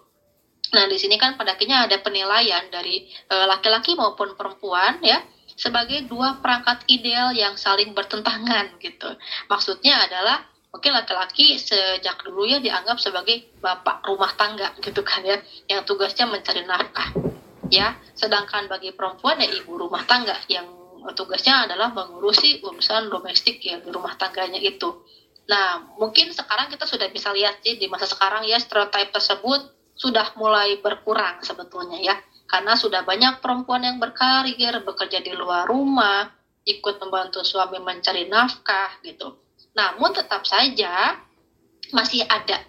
Nah, di sini kan pada akhirnya ada penilaian dari eh, laki-laki maupun perempuan ya sebagai dua perangkat ideal yang saling bertentangan gitu. Maksudnya adalah mungkin laki-laki sejak dulu ya dianggap sebagai bapak rumah tangga gitu kan ya, yang tugasnya mencari nafkah. Ya, sedangkan bagi perempuan ya ibu rumah tangga yang tugasnya adalah mengurusi urusan domestik ya di rumah tangganya itu. Nah, mungkin sekarang kita sudah bisa lihat sih di masa sekarang ya stereotip tersebut sudah mulai berkurang sebetulnya ya. Karena sudah banyak perempuan yang berkarir, bekerja di luar rumah, ikut membantu suami mencari nafkah gitu. Namun tetap saja masih ada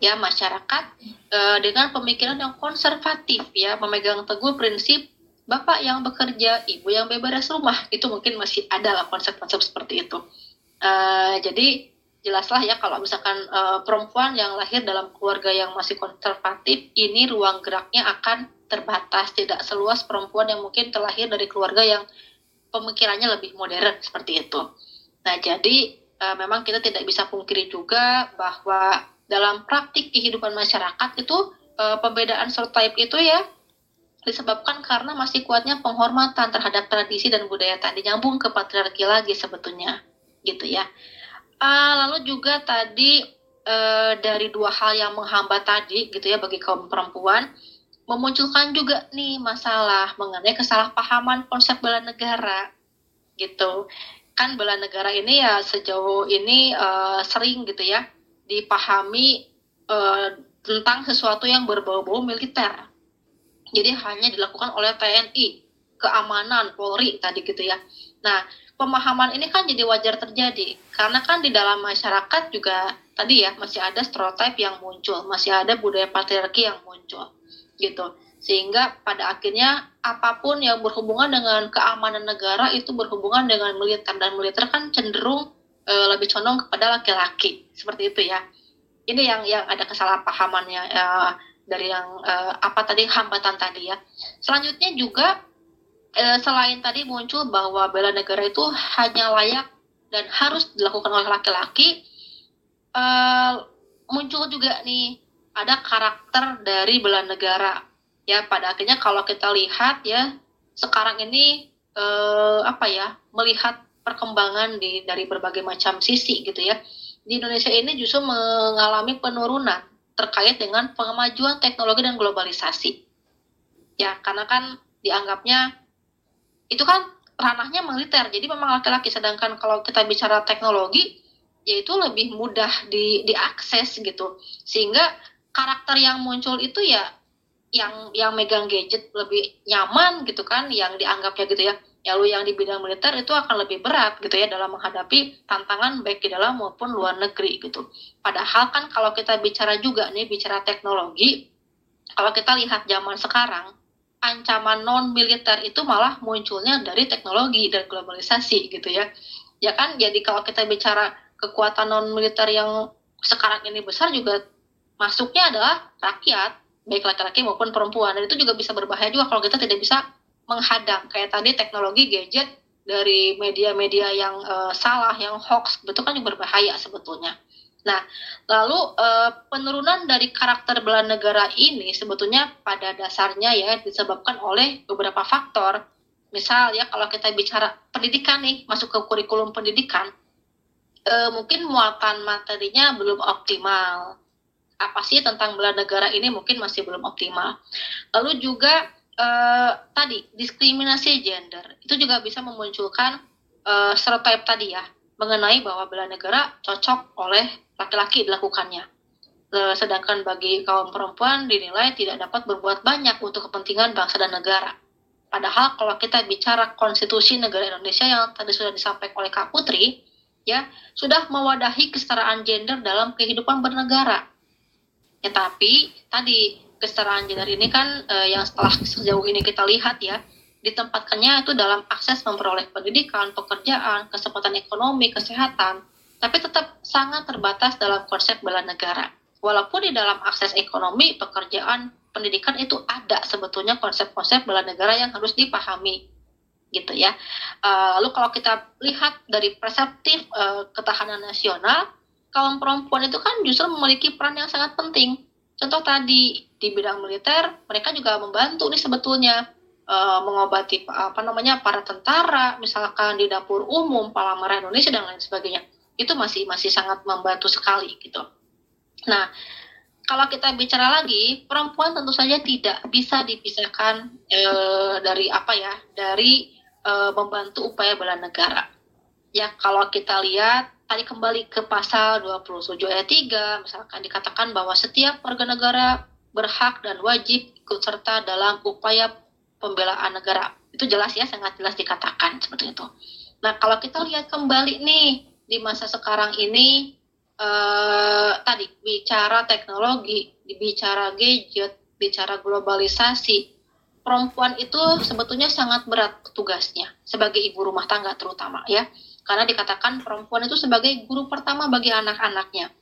ya masyarakat eh, dengan pemikiran yang konservatif ya, memegang teguh prinsip bapak yang bekerja, ibu yang beberes rumah. Itu mungkin masih ada lah konsep-konsep seperti itu. Eh, jadi jelaslah ya kalau misalkan eh, perempuan yang lahir dalam keluarga yang masih konservatif ini ruang geraknya akan terbatas tidak seluas perempuan yang mungkin terlahir dari keluarga yang pemikirannya lebih modern seperti itu. Nah jadi eh, memang kita tidak bisa pungkiri juga bahwa dalam praktik kehidupan masyarakat itu eh, pembedaan stereotype itu ya disebabkan karena masih kuatnya penghormatan terhadap tradisi dan budaya tadi nyambung ke patriarki lagi sebetulnya gitu ya. Ah, lalu juga tadi eh, dari dua hal yang menghambat tadi gitu ya bagi kaum perempuan memunculkan juga nih masalah mengenai kesalahpahaman konsep bela negara gitu. Kan bela negara ini ya sejauh ini eh, sering gitu ya dipahami eh, tentang sesuatu yang berbau-bau militer. Jadi hanya dilakukan oleh TNI keamanan Polri tadi gitu ya. Nah pemahaman ini kan jadi wajar terjadi. Karena kan di dalam masyarakat juga tadi ya masih ada stereotip yang muncul masih ada budaya patriarki yang muncul gitu. Sehingga pada akhirnya apa pun yang berhubungan dengan keamanan negara itu berhubungan dengan militer. Dan militer kan cenderung eh, lebih condong kepada laki-laki. Seperti itu ya. Ini yang yang ada kesalahpahamannya eh, dari yang eh, apa tadi hambatan tadi ya. Selanjutnya juga eh, selain tadi muncul bahwa bela negara itu hanya layak dan harus dilakukan oleh laki-laki eh, muncul juga nih ada karakter dari bela negara. Ya pada akhirnya kalau kita lihat ya sekarang ini eh, apa ya melihat perkembangan di dari berbagai macam sisi gitu ya. Di Indonesia ini justru mengalami penurunan terkait dengan kemajuan teknologi dan globalisasi. Ya karena kan dianggapnya itu kan ranahnya militer. Jadi memang laki-laki sedangkan kalau kita bicara teknologi yaitu lebih mudah di diakses gitu. Sehingga karakter yang muncul itu ya yang yang megang gadget lebih nyaman gitu kan yang dianggapnya gitu ya. Ya lu yang di bidang militer itu akan lebih berat gitu ya dalam menghadapi tantangan baik di dalam maupun luar negeri gitu. Padahal kan kalau kita bicara juga nih bicara teknologi kalau kita lihat zaman sekarang ancaman non militer itu malah munculnya dari teknologi dan globalisasi gitu ya. Ya kan jadi kalau kita bicara kekuatan non militer yang sekarang ini besar juga masuknya adalah rakyat baik laki-laki maupun perempuan. Dan itu juga bisa berbahaya juga kalau kita tidak bisa menghadang. Kayak tadi teknologi gadget dari media-media yang uh, salah yang hoax itu kan juga berbahaya sebetulnya nah lalu uh, penurunan dari karakter bela negara ini sebetulnya pada dasarnya ya disebabkan oleh beberapa faktor. Misal ya kalau kita bicara pendidikan nih masuk ke kurikulum pendidikan uh, mungkin muatan materinya belum optimal. Apa sih tentang bela negara ini mungkin masih belum optimal. Lalu juga eh, tadi diskriminasi gender. Itu juga bisa memunculkan eh, stereotype tadi ya mengenai bahwa bela negara cocok oleh laki-laki dilakukannya. Eh, sedangkan bagi kaum perempuan dinilai tidak dapat berbuat banyak untuk kepentingan bangsa dan negara. Padahal kalau kita bicara konstitusi negara Indonesia yang tadi sudah disampaikan oleh Kak Putri, ya sudah mewadahi kesetaraan gender dalam kehidupan bernegara Ya tapi tadi kesetaraan gender ini kan eh, yang setelah sejauh ini kita lihat ya ditempatkannya itu dalam akses memperoleh pendidikan, pekerjaan, kesempatan ekonomi, kesehatan, tapi tetap sangat terbatas dalam konsep bela negara. Walaupun di dalam akses ekonomi, pekerjaan, pendidikan itu ada sebetulnya konsep-konsep bela negara yang harus dipahami gitu ya. Uh, lalu kalau kita lihat dari perseptif uh, ketahanan nasional, kaum perempuan itu kan justru memiliki peran yang sangat penting. Contoh tadi di bidang militer, mereka juga membantu nih sebetulnya e, mengobati apa namanya para tentara, misalkan di dapur umum, palang Indonesia dan lain sebagainya. Itu masih masih sangat membantu sekali gitu. Nah, kalau kita bicara lagi, perempuan tentu saja tidak bisa dipisahkan e, dari apa ya, dari e, membantu upaya bela negara. Ya, kalau kita lihat tadi kembali ke pasal 27 ayat 3, misalkan dikatakan bahwa setiap warga negara berhak dan wajib ikut serta dalam upaya pembelaan negara. Itu jelas ya, sangat jelas dikatakan seperti itu. Nah, kalau kita lihat kembali nih di masa sekarang ini eh, tadi bicara teknologi, bicara gadget, bicara globalisasi, perempuan itu sebetulnya sangat berat tugasnya sebagai ibu rumah tangga terutama ya karena dikatakan perempuan itu sebagai guru pertama bagi anak-anaknya.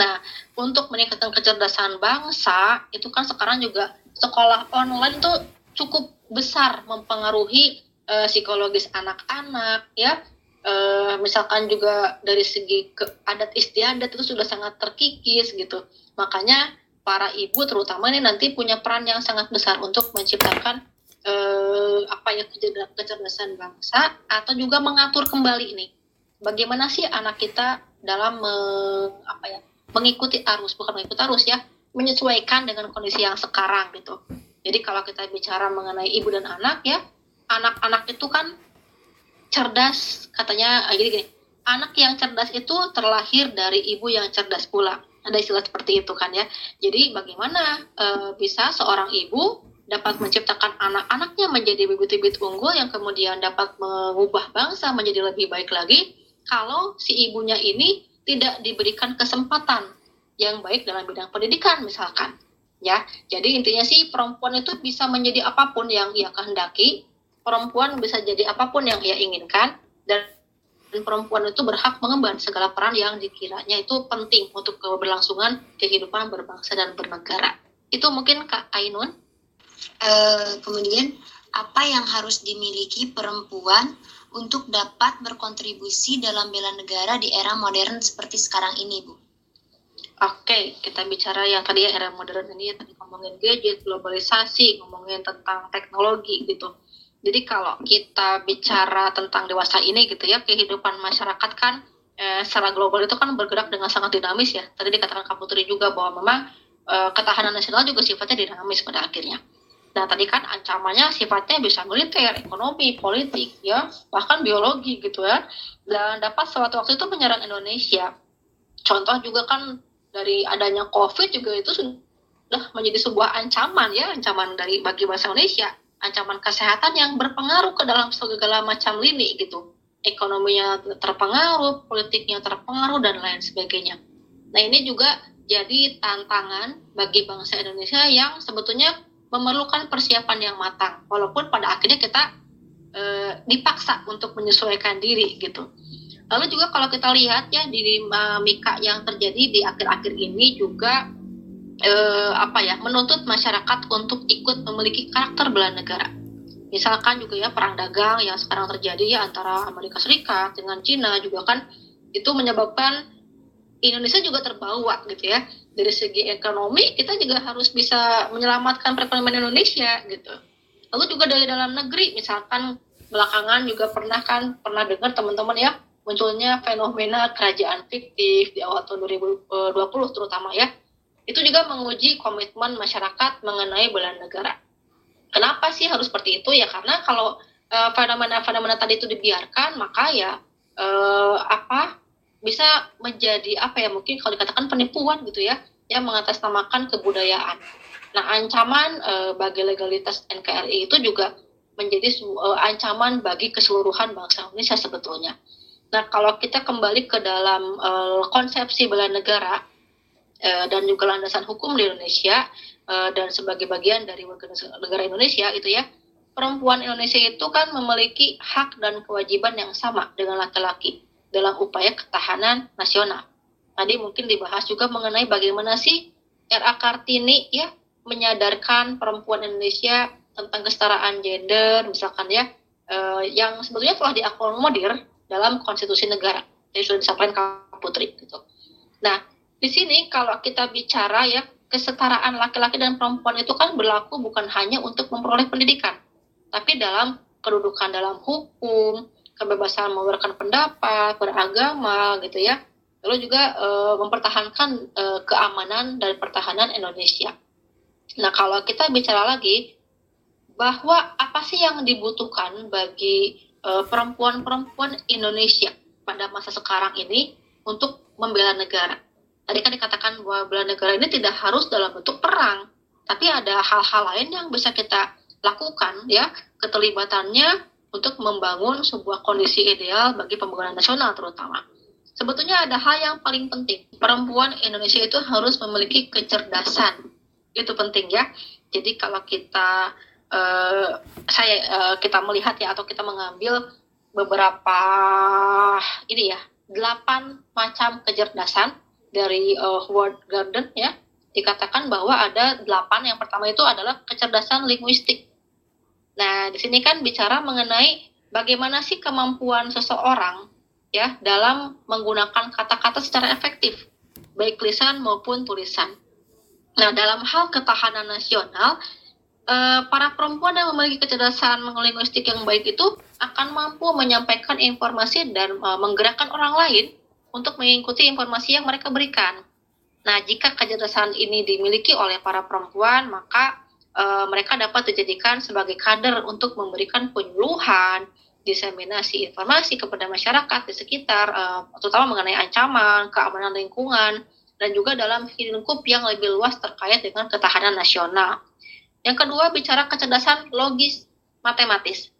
Nah, untuk meningkatkan kecerdasan bangsa, itu kan sekarang juga sekolah online itu cukup besar mempengaruhi uh, psikologis anak-anak, ya. Uh, misalkan juga dari segi ke adat istiadat itu sudah sangat terkikis gitu. Makanya para ibu terutama ini nanti punya peran yang sangat besar untuk menciptakan eh, apa ya kecerdasan bangsa atau juga mengatur kembali ini bagaimana sih anak kita dalam me, apa ya mengikuti arus bukan mengikuti arus ya menyesuaikan dengan kondisi yang sekarang gitu jadi kalau kita bicara mengenai ibu dan anak ya anak-anak itu kan cerdas katanya ah, jadi gini anak yang cerdas itu terlahir dari ibu yang cerdas pula ada istilah seperti itu kan ya jadi bagaimana e, bisa seorang ibu dapat menciptakan anak-anaknya menjadi bibit-bibit unggul yang kemudian dapat mengubah bangsa menjadi lebih baik lagi kalau si ibunya ini tidak diberikan kesempatan yang baik dalam bidang pendidikan misalkan ya. Jadi intinya sih perempuan itu bisa menjadi apa pun yang ia kehendaki, perempuan bisa jadi apa pun yang ia inginkan dan dan perempuan itu berhak mengemban segala peran yang dikiranya itu penting untuk keberlangsungan kehidupan berbangsa dan bernegara. Itu mungkin Kak Ainun. Eh, kemudian apa yang harus dimiliki perempuan untuk dapat berkontribusi dalam bela negara di era modern seperti sekarang ini, Bu? Oke, kita bicara yang tadi ya era modern ini tadi ngomongin gadget, globalisasi, ngomongin tentang teknologi gitu. Jadi kalau kita bicara tentang dewasa ini gitu ya, kehidupan masyarakat kan eh, secara global itu kan bergerak dengan sangat dinamis ya. Tadi dikatakan Kak Putri juga bahwa memang eh, ketahanan nasional juga sifatnya dinamis pada akhirnya. Nah tadi kan ancamannya sifatnya bisa militer, ekonomi, politik, ya bahkan biologi gitu ya. Dan dapat suatu waktu itu menyerang Indonesia. Contoh juga kan dari adanya COVID juga itu sudah menjadi sebuah ancaman ya, ancaman dari bagi bangsa Indonesia, ancaman kesehatan yang berpengaruh ke dalam segala macam lini gitu. Ekonominya terpengaruh, politiknya terpengaruh dan lain sebagainya. Nah ini juga jadi tantangan bagi bangsa Indonesia yang sebetulnya memerlukan persiapan yang matang, walaupun pada akhirnya kita e, dipaksa untuk menyesuaikan diri gitu. Lalu juga kalau kita lihat ya di dinamika yang terjadi di akhir-akhir ini juga e, apa ya menuntut masyarakat untuk ikut memiliki karakter bela negara. Misalkan juga ya perang dagang yang sekarang terjadi ya antara Amerika Serikat dengan Cina juga kan itu menyebabkan Indonesia juga terbawa gitu ya. Dari segi ekonomi kita juga harus bisa menyelamatkan perekonomian Indonesia gitu. Lalu juga dari dalam negeri misalkan belakangan juga pernah kan pernah dengar teman-teman ya munculnya fenomena kerajaan fiktif di awal tahun 2020 terutama ya itu juga menguji komitmen masyarakat mengenai bela negara kenapa sih harus seperti itu ya karena kalau uh, fenomena-fenomena tadi itu dibiarkan maka ya uh, apa bisa menjadi apa ya mungkin kalau dikatakan penipuan gitu ya yang mengatasnamakan kebudayaan. Nah ancaman e, bagi legalitas NKRI itu juga menjadi e, ancaman bagi keseluruhan bangsa Indonesia sebetulnya. Nah kalau kita kembali ke dalam e, konsepsi bela negara dan juga landasan hukum di Indonesia e, dan sebagai bagian dari warga negara Indonesia itu ya perempuan Indonesia itu kan memiliki hak dan kewajiban yang sama dengan laki-laki dalam upaya ketahanan nasional. Tadi mungkin dibahas juga mengenai bagaimana sih RA Kartini ya menyadarkan perempuan Indonesia tentang kesetaraan gender misalkan ya eh, yang sebetulnya telah diakomodir dalam konstitusi negara. Jadi sudah disampaikan Kak Putri gitu. Nah, di sini kalau kita bicara ya kesetaraan laki-laki dan perempuan itu kan berlaku bukan hanya untuk memperoleh pendidikan, tapi dalam kedudukan dalam hukum, kebebasan mengeluarkan pendapat, beragama gitu ya. Lalu juga e, mempertahankan e, keamanan dan pertahanan Indonesia. Nah, kalau kita bicara lagi bahwa apa sih yang dibutuhkan bagi perempuan-perempuan Indonesia pada masa sekarang ini untuk membela negara. Tadi kan dikatakan bahwa bela negara ini tidak harus dalam bentuk perang, tapi ada hal-hal lain yang bisa kita lakukan ya keterlibatannya untuk membangun sebuah kondisi ideal bagi pembangunan nasional terutama. Sebetulnya ada hal yang paling penting. Perempuan Indonesia itu harus memiliki kecerdasan. Itu penting ya. Jadi kalau kita uh, saya uh, kita melihat ya atau kita mengambil beberapa ini ya delapan macam kecerdasan dari uh, Howard Garden ya dikatakan bahwa ada delapan yang pertama itu adalah kecerdasan linguistik Nah, di sini kan bicara mengenai bagaimana sih kemampuan seseorang ya dalam menggunakan kata-kata secara efektif, baik lisan maupun tulisan. Nah, dalam hal ketahanan nasional, eh, para perempuan yang memiliki kecerdasan linguistik yang baik itu akan mampu menyampaikan informasi dan eh, menggerakkan orang lain untuk mengikuti informasi yang mereka berikan. Nah, jika kecerdasan ini dimiliki oleh para perempuan, maka uh, mereka dapat dijadikan sebagai kader untuk memberikan penyuluhan, diseminasi informasi kepada masyarakat di sekitar, uh, terutama mengenai ancaman, keamanan lingkungan, dan juga dalam lingkup yang lebih luas terkait dengan ketahanan nasional. Yang kedua, bicara kecerdasan logis matematis.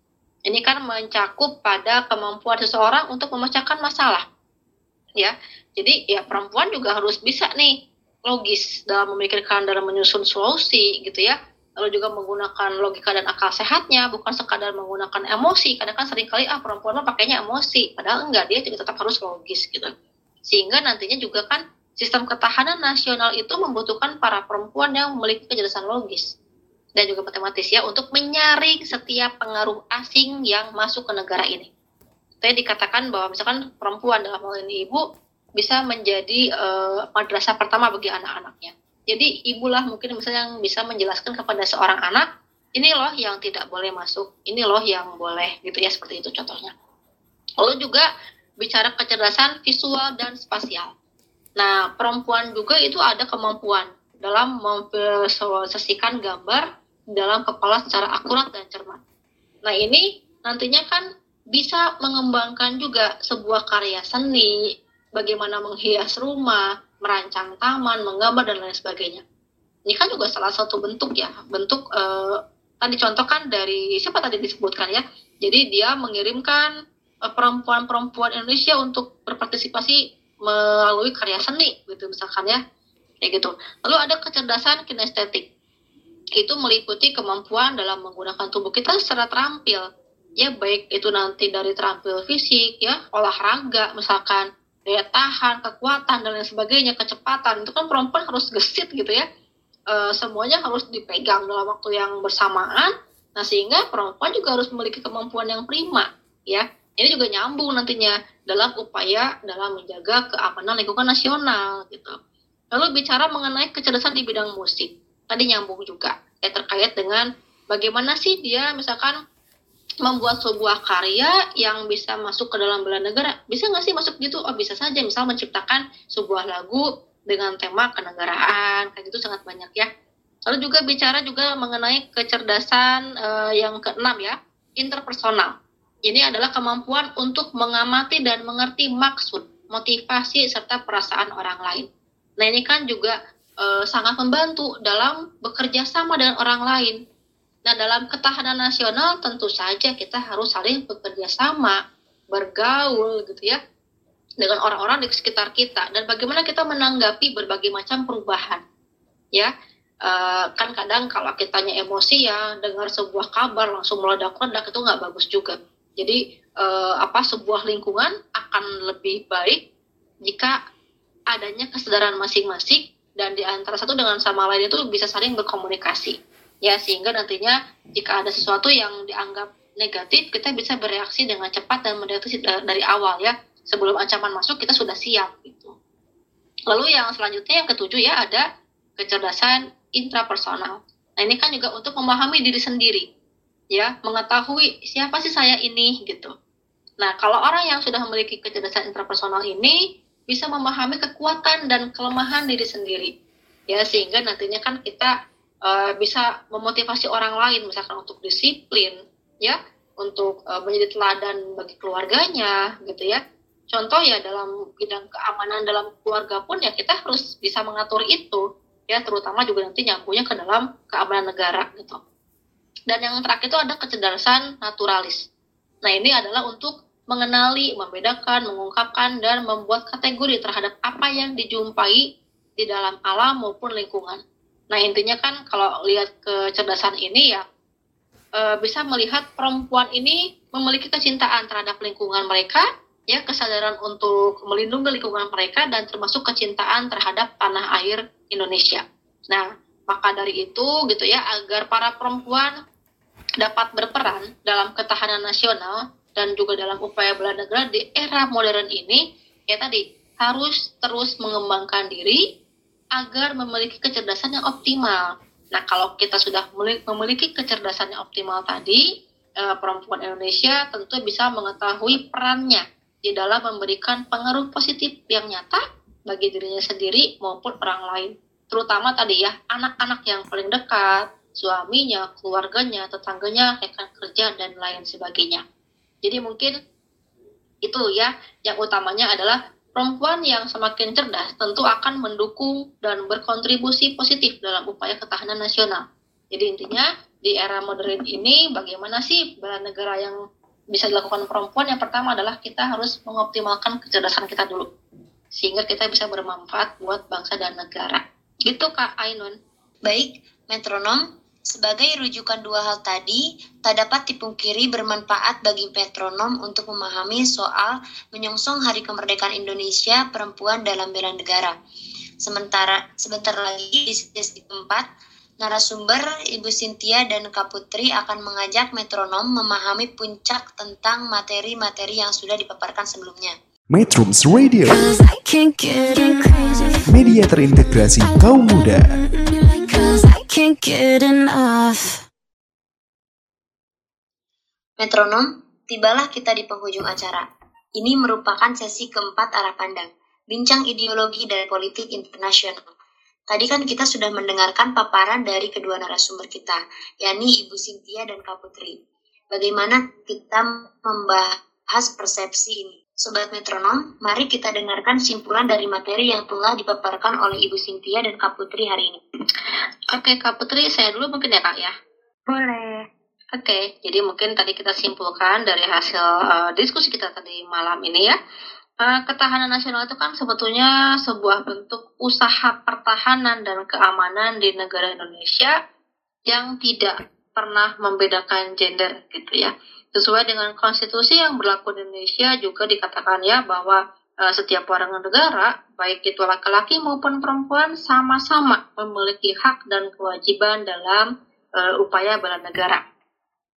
Ini kan mencakup pada kemampuan seseorang untuk memecahkan masalah. Ya, jadi ya perempuan juga harus bisa nih logis dalam memikirkan dalam menyusun solusi gitu ya. Lalu juga menggunakan logika dan akal sehatnya bukan sekadar menggunakan emosi. Karena kan sering kali ah perempuan mah pakainya emosi padahal enggak dia juga tetap harus logis gitu. Sehingga nantinya juga kan sistem ketahanan nasional itu membutuhkan para perempuan yang memiliki kecerdasan logis dan juga matematis ya untuk menyaring setiap pengaruh asing yang masuk ke negara ini. Tadi dikatakan bahwa misalkan perempuan dalam hal ini ibu bisa menjadi uh, madrasah pertama bagi anak-anaknya. Jadi ibulah mungkin misalnya yang bisa menjelaskan kepada seorang anak, ini loh yang tidak boleh masuk, ini loh yang boleh gitu ya seperti itu contohnya. Lalu juga bicara kecerdasan visual dan spasial. Nah, perempuan juga itu ada kemampuan dalam memvisualisasikan gambar dalam kepala secara akurat dan cermat. Nah, ini nantinya kan bisa mengembangkan juga sebuah karya seni, bagaimana menghias rumah, merancang taman, menggambar dan lain sebagainya. Ini kan juga salah satu bentuk ya, bentuk uh, tadi contoh kan dari siapa tadi disebutkan ya. Jadi dia mengirimkan uh, perempuan-perempuan Indonesia untuk berpartisipasi melalui karya seni gitu misalkan ya. Kayak gitu. Lalu ada kecerdasan kinestetik. Itu meliputi kemampuan dalam menggunakan tubuh kita secara terampil. Ya baik itu nanti dari terampil fisik ya, olahraga misalkan daya tahan, kekuatan dan lain sebagainya, kecepatan itu kan perempuan harus gesit gitu ya. E, semuanya harus dipegang dalam waktu yang bersamaan. Nah sehingga perempuan juga harus memiliki kemampuan yang prima ya. Ini juga nyambung nantinya dalam upaya dalam menjaga keamanan lingkungan nasional gitu. Lalu bicara mengenai kecerdasan di bidang musik, tadi nyambung juga ya terkait dengan bagaimana sih dia misalkan membuat sebuah karya yang bisa masuk ke dalam bela negara. Bisa nggak sih masuk gitu? Oh bisa saja. Misal menciptakan sebuah lagu dengan tema kenegaraan kayak gitu sangat banyak ya. Lalu juga bicara juga mengenai kecerdasan uh, yang keenam ya interpersonal. Ini adalah kemampuan untuk mengamati dan mengerti maksud motivasi serta perasaan orang lain. Nah ini kan juga uh, sangat membantu dalam bekerja sama dengan orang lain Nah, dalam ketahanan nasional tentu saja kita harus saling bekerja sama, bergaul gitu ya dengan orang-orang di sekitar kita dan bagaimana kita menanggapi berbagai macam perubahan. Ya, uh, kan kadang kalau kitanya emosi ya dengar sebuah kabar langsung meledak-ledak itu nggak bagus juga. Jadi uh, apa sebuah lingkungan akan lebih baik jika adanya kesadaran masing-masing dan di antara satu dengan sama lain itu bisa saling berkomunikasi ya sehingga nantinya jika ada sesuatu yang dianggap negatif kita bisa bereaksi dengan cepat dan mendeteksi dari awal ya. Sebelum ancaman masuk kita sudah siap gitu. Lalu yang selanjutnya yang ketujuh ya ada kecerdasan intrapersonal. Nah ini kan juga untuk memahami diri sendiri ya. Mengetahui siapa sih saya ini? gitu. Nah kalau orang yang sudah memiliki kecerdasan intrapersonal ini bisa memahami kekuatan dan kelemahan diri sendiri ya. Sehingga nantinya kan kita uh, bisa memotivasi orang lain misalkan untuk disiplin ya untuk uh, menjadi teladan bagi keluarganya gitu ya. Contoh ya dalam bidang keamanan dalam keluarga pun ya kita harus bisa mengatur itu ya terutama juga nanti nyambungnya ke dalam keamanan negara gitu. Dan yang terakhir itu ada kecerdasan naturalis. Nah ini adalah untuk mengenali, membedakan, mengungkapkan, dan membuat kategori terhadap apa yang dijumpai di dalam alam maupun lingkungan. Nah intinya kan kalau lihat kecerdasan ini ya e, bisa melihat perempuan ini memiliki kecintaan terhadap lingkungan mereka, ya kesadaran untuk melindungi lingkungan mereka dan termasuk kecintaan terhadap tanah air Indonesia. Nah maka dari itu gitu ya agar para perempuan dapat berperan dalam ketahanan nasional dan juga dalam upaya bela negara di era modern ini ya tadi harus terus mengembangkan diri agar memiliki kecerdasan yang optimal. Nah, kalau kita sudah memiliki kecerdasan yang optimal tadi, eh, perempuan Indonesia tentu bisa mengetahui perannya di dalam memberikan pengaruh positif yang nyata bagi dirinya sendiri maupun orang lain. Terutama tadi ya, anak-anak yang paling dekat, suaminya, keluarganya, tetangganya, rekan kerja, dan lain sebagainya. Jadi mungkin itu ya, yang utamanya adalah Perempuan yang semakin cerdas tentu akan mendukung dan berkontribusi positif dalam upaya ketahanan nasional. Jadi intinya di era modern ini bagaimana sih bela negara yang bisa dilakukan perempuan? Yang pertama adalah kita harus mengoptimalkan kecerdasan kita dulu. sehingga kita bisa bermanfaat buat bangsa dan negara. Gitu Kak Ainun. Baik, metronom, sebagai rujukan dua hal tadi, tak dapat dipungkiri bermanfaat bagi metronom untuk memahami soal menyongsong Hari Kemerdekaan Indonesia perempuan dalam bela negara. Sementara sebentar lagi di sesi keempat, narasumber Ibu Sintia dan Kak Putri akan mengajak metronom memahami puncak tentang materi-materi yang sudah dipaparkan sebelumnya. Metrums Radio, media terintegrasi kaum muda. Can't get enough. Metronom, tibalah kita di penghujung acara. Ini merupakan sesi keempat arah pandang, bincang ideologi dan politik internasional. Tadi kan kita sudah mendengarkan paparan dari kedua narasumber kita, yakni Ibu Sintia dan Kak Putri. Bagaimana kita membahas persepsi ini? Sobat Metronom, mari kita dengarkan simpulan dari materi yang telah dipaparkan oleh Ibu Sintia dan Kak Putri hari ini. Oke Kak Putri, saya dulu mungkin ya Kak ya. Boleh. Oke, jadi mungkin tadi kita simpulkan dari hasil eh, diskusi kita tadi malam ini ya. Eh, ketahanan nasional itu kan sebetulnya sebuah bentuk usaha pertahanan dan keamanan di negara Indonesia yang tidak pernah membedakan gender gitu ya. Sesuai dengan konstitusi yang berlaku di Indonesia juga dikatakan ya bahwa eh, setiap warga negara, baik itu laki-laki maupun perempuan sama-sama memiliki hak dan kewajiban dalam eh, upaya bela negara.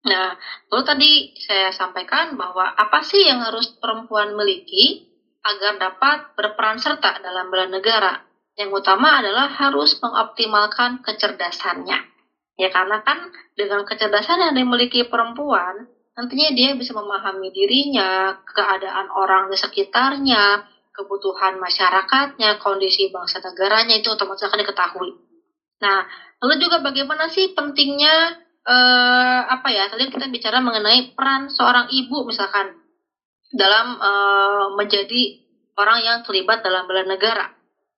Nah, lalu tadi saya sampaikan bahwa apa sih yang harus perempuan miliki agar dapat berperan serta dalam bela negara? Yang utama adalah harus mengoptimalkan kecerdasannya. Ya karena kan dengan kecerdasan yang dimiliki perempuan, nantinya dia bisa memahami dirinya, keadaan orang di sekitarnya, kebutuhan masyarakatnya, kondisi bangsa negaranya itu otomatis akan diketahui. Nah, lalu juga bagaimana sih pentingnya eh, apa ya tadi kita bicara mengenai peran seorang ibu misalkan dalam eh, menjadi orang yang terlibat dalam bela negara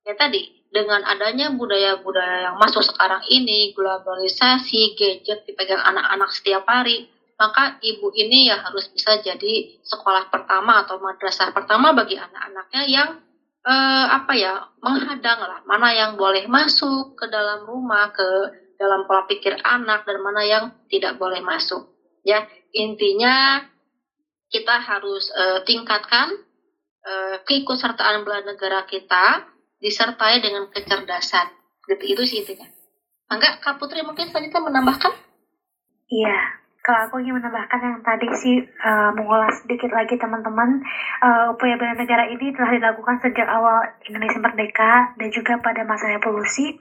ya tadi dengan adanya budaya-budaya yang masuk sekarang ini globalisasi gadget dipegang anak-anak setiap hari maka ibu ini ya harus bisa jadi sekolah pertama atau madrasah pertama bagi anak-anaknya yang eh, apa ya menghadang lah mana yang boleh masuk ke dalam rumah ke dalam pola pikir anak dan mana yang tidak boleh masuk. Ya, intinya kita harus eh, tingkatkan eh, keikutsertaan bela negara kita disertai dengan kecerdasan. Gitu itu sih intinya. Enggak, Kak Putri mungkin selanjutnya menambahkan? Iya, kalau aku ingin menambahkan yang tadi sih eh, mengulas sedikit lagi teman-teman eh, upaya bela negara ini telah dilakukan sejak awal Indonesia merdeka dan juga pada masa revolusi.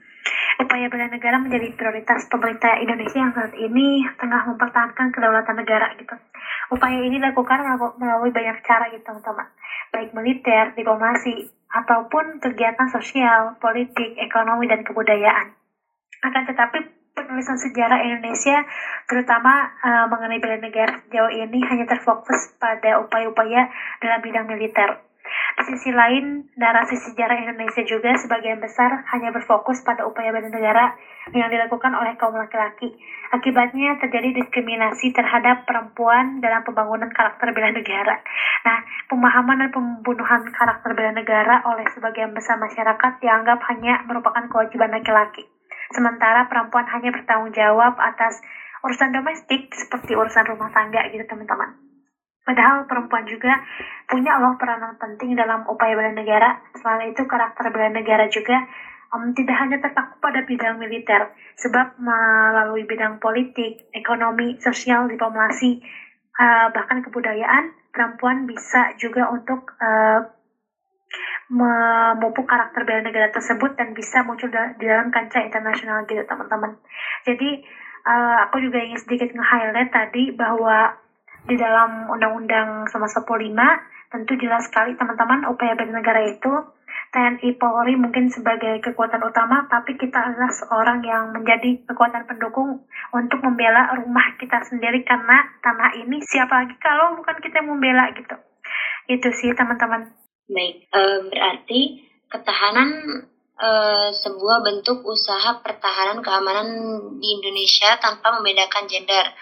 Upaya bela negara menjadi prioritas pemerintah Indonesia yang saat ini tengah mempertahankan kedaulatan negara gitu. Upaya ini dilakukan melalui banyak cara gitu teman-teman, baik militer, diplomasi, ataupun kegiatan sosial, politik, ekonomi, dan kebudayaan. Akan tetapi penulisan sejarah Indonesia terutama eh, mengenai bela negara sejauh ini hanya terfokus pada upaya-upaya dalam bidang militer. Di sisi lain, narasi sejarah Indonesia juga sebagian besar hanya berfokus pada upaya bela negara yang dilakukan oleh kaum laki-laki. Akibatnya terjadi diskriminasi terhadap perempuan dalam pembangunan karakter bela negara. Nah, pemahaman dan pembunuhan karakter bela negara oleh sebagian besar masyarakat dianggap hanya merupakan kewajiban laki-laki. Sementara perempuan hanya bertanggung jawab atas urusan domestik seperti urusan rumah tangga gitu teman-teman. Padahal perempuan juga punya loh peranan penting dalam upaya bela negara. Selain itu karakter bela negara juga em, tidak hanya terpaku pada bidang militer, sebab melalui bidang politik, ekonomi, sosial, diplomasi, eh, bahkan kebudayaan, perempuan bisa juga untuk eh, memupuk karakter bela negara tersebut dan bisa muncul di dalam kancah internasional gitu teman-teman. Jadi eh, aku juga ingin sedikit nge-highlight tadi bahwa di dalam Undang-Undang Nomor 45 tentu jelas sekali teman-teman upaya bela negara itu TNI Polri mungkin sebagai kekuatan utama tapi kita adalah seorang yang menjadi kekuatan pendukung untuk membela rumah kita sendiri karena tanah ini siapa lagi kalau bukan kita yang membela gitu. Itu sih teman-teman. Baik, eh, berarti ketahanan eh, sebuah bentuk usaha pertahanan keamanan di Indonesia tanpa membedakan gender,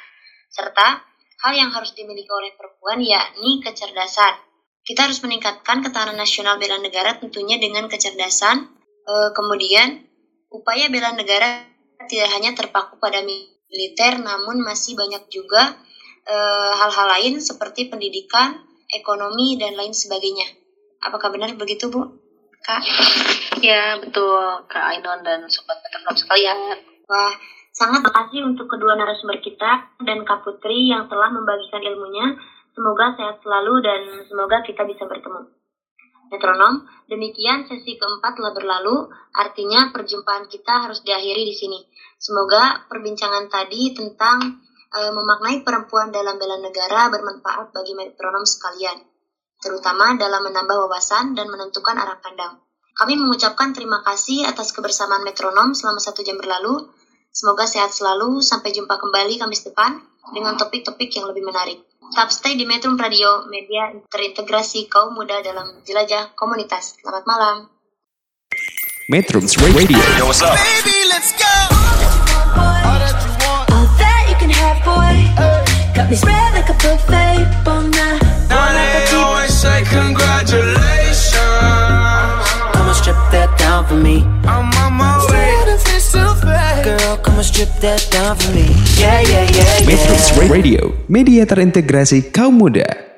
serta hal yang harus dimiliki oleh perempuan yakni kecerdasan. Kita harus meningkatkan ketahanan nasional bela negara tentunya dengan kecerdasan. Eh, kemudian, upaya bela negara tidak hanya terpaku pada militer, namun masih banyak juga eh, hal-hal lain seperti pendidikan, ekonomi, dan lain sebagainya. Apakah benar begitu, Bu? Kak? Ya, betul, Kak Ainon dan Sobat Metronom sekalian. Wah, sangat makasih untuk kedua narasumber kita dan Kak Putri yang telah membagikan ilmunya. Semoga sehat selalu dan semoga kita bisa bertemu. Metronom, demikian sesi keempat telah berlalu, artinya perjumpaan kita harus diakhiri di sini. Semoga perbincangan tadi tentang eh, memaknai perempuan dalam bela negara bermanfaat bagi metronom sekalian, terutama dalam menambah wawasan dan menentukan arah pandang. Kami mengucapkan terima kasih atas kebersamaan metronom selama satu jam berlalu. Semoga sehat selalu. Sampai jumpa kembali Kamis depan dengan topik-topik yang lebih menarik. Tetap stay di Metro Radio, media terintegrasi kaum muda dalam jelajah komunitas. Selamat malam. Metrums Radio Yo, what's up? Baby, let's go. All that you want. All that you can have, boy. Got me spread like a buffet. Bon Now they always say congratulations. On, strip that down for me. I'm on my way. Girl, come on, strip that down for me. Yeah, yeah, yeah, yeah. Metrums Radio Media terintegrasi kaum muda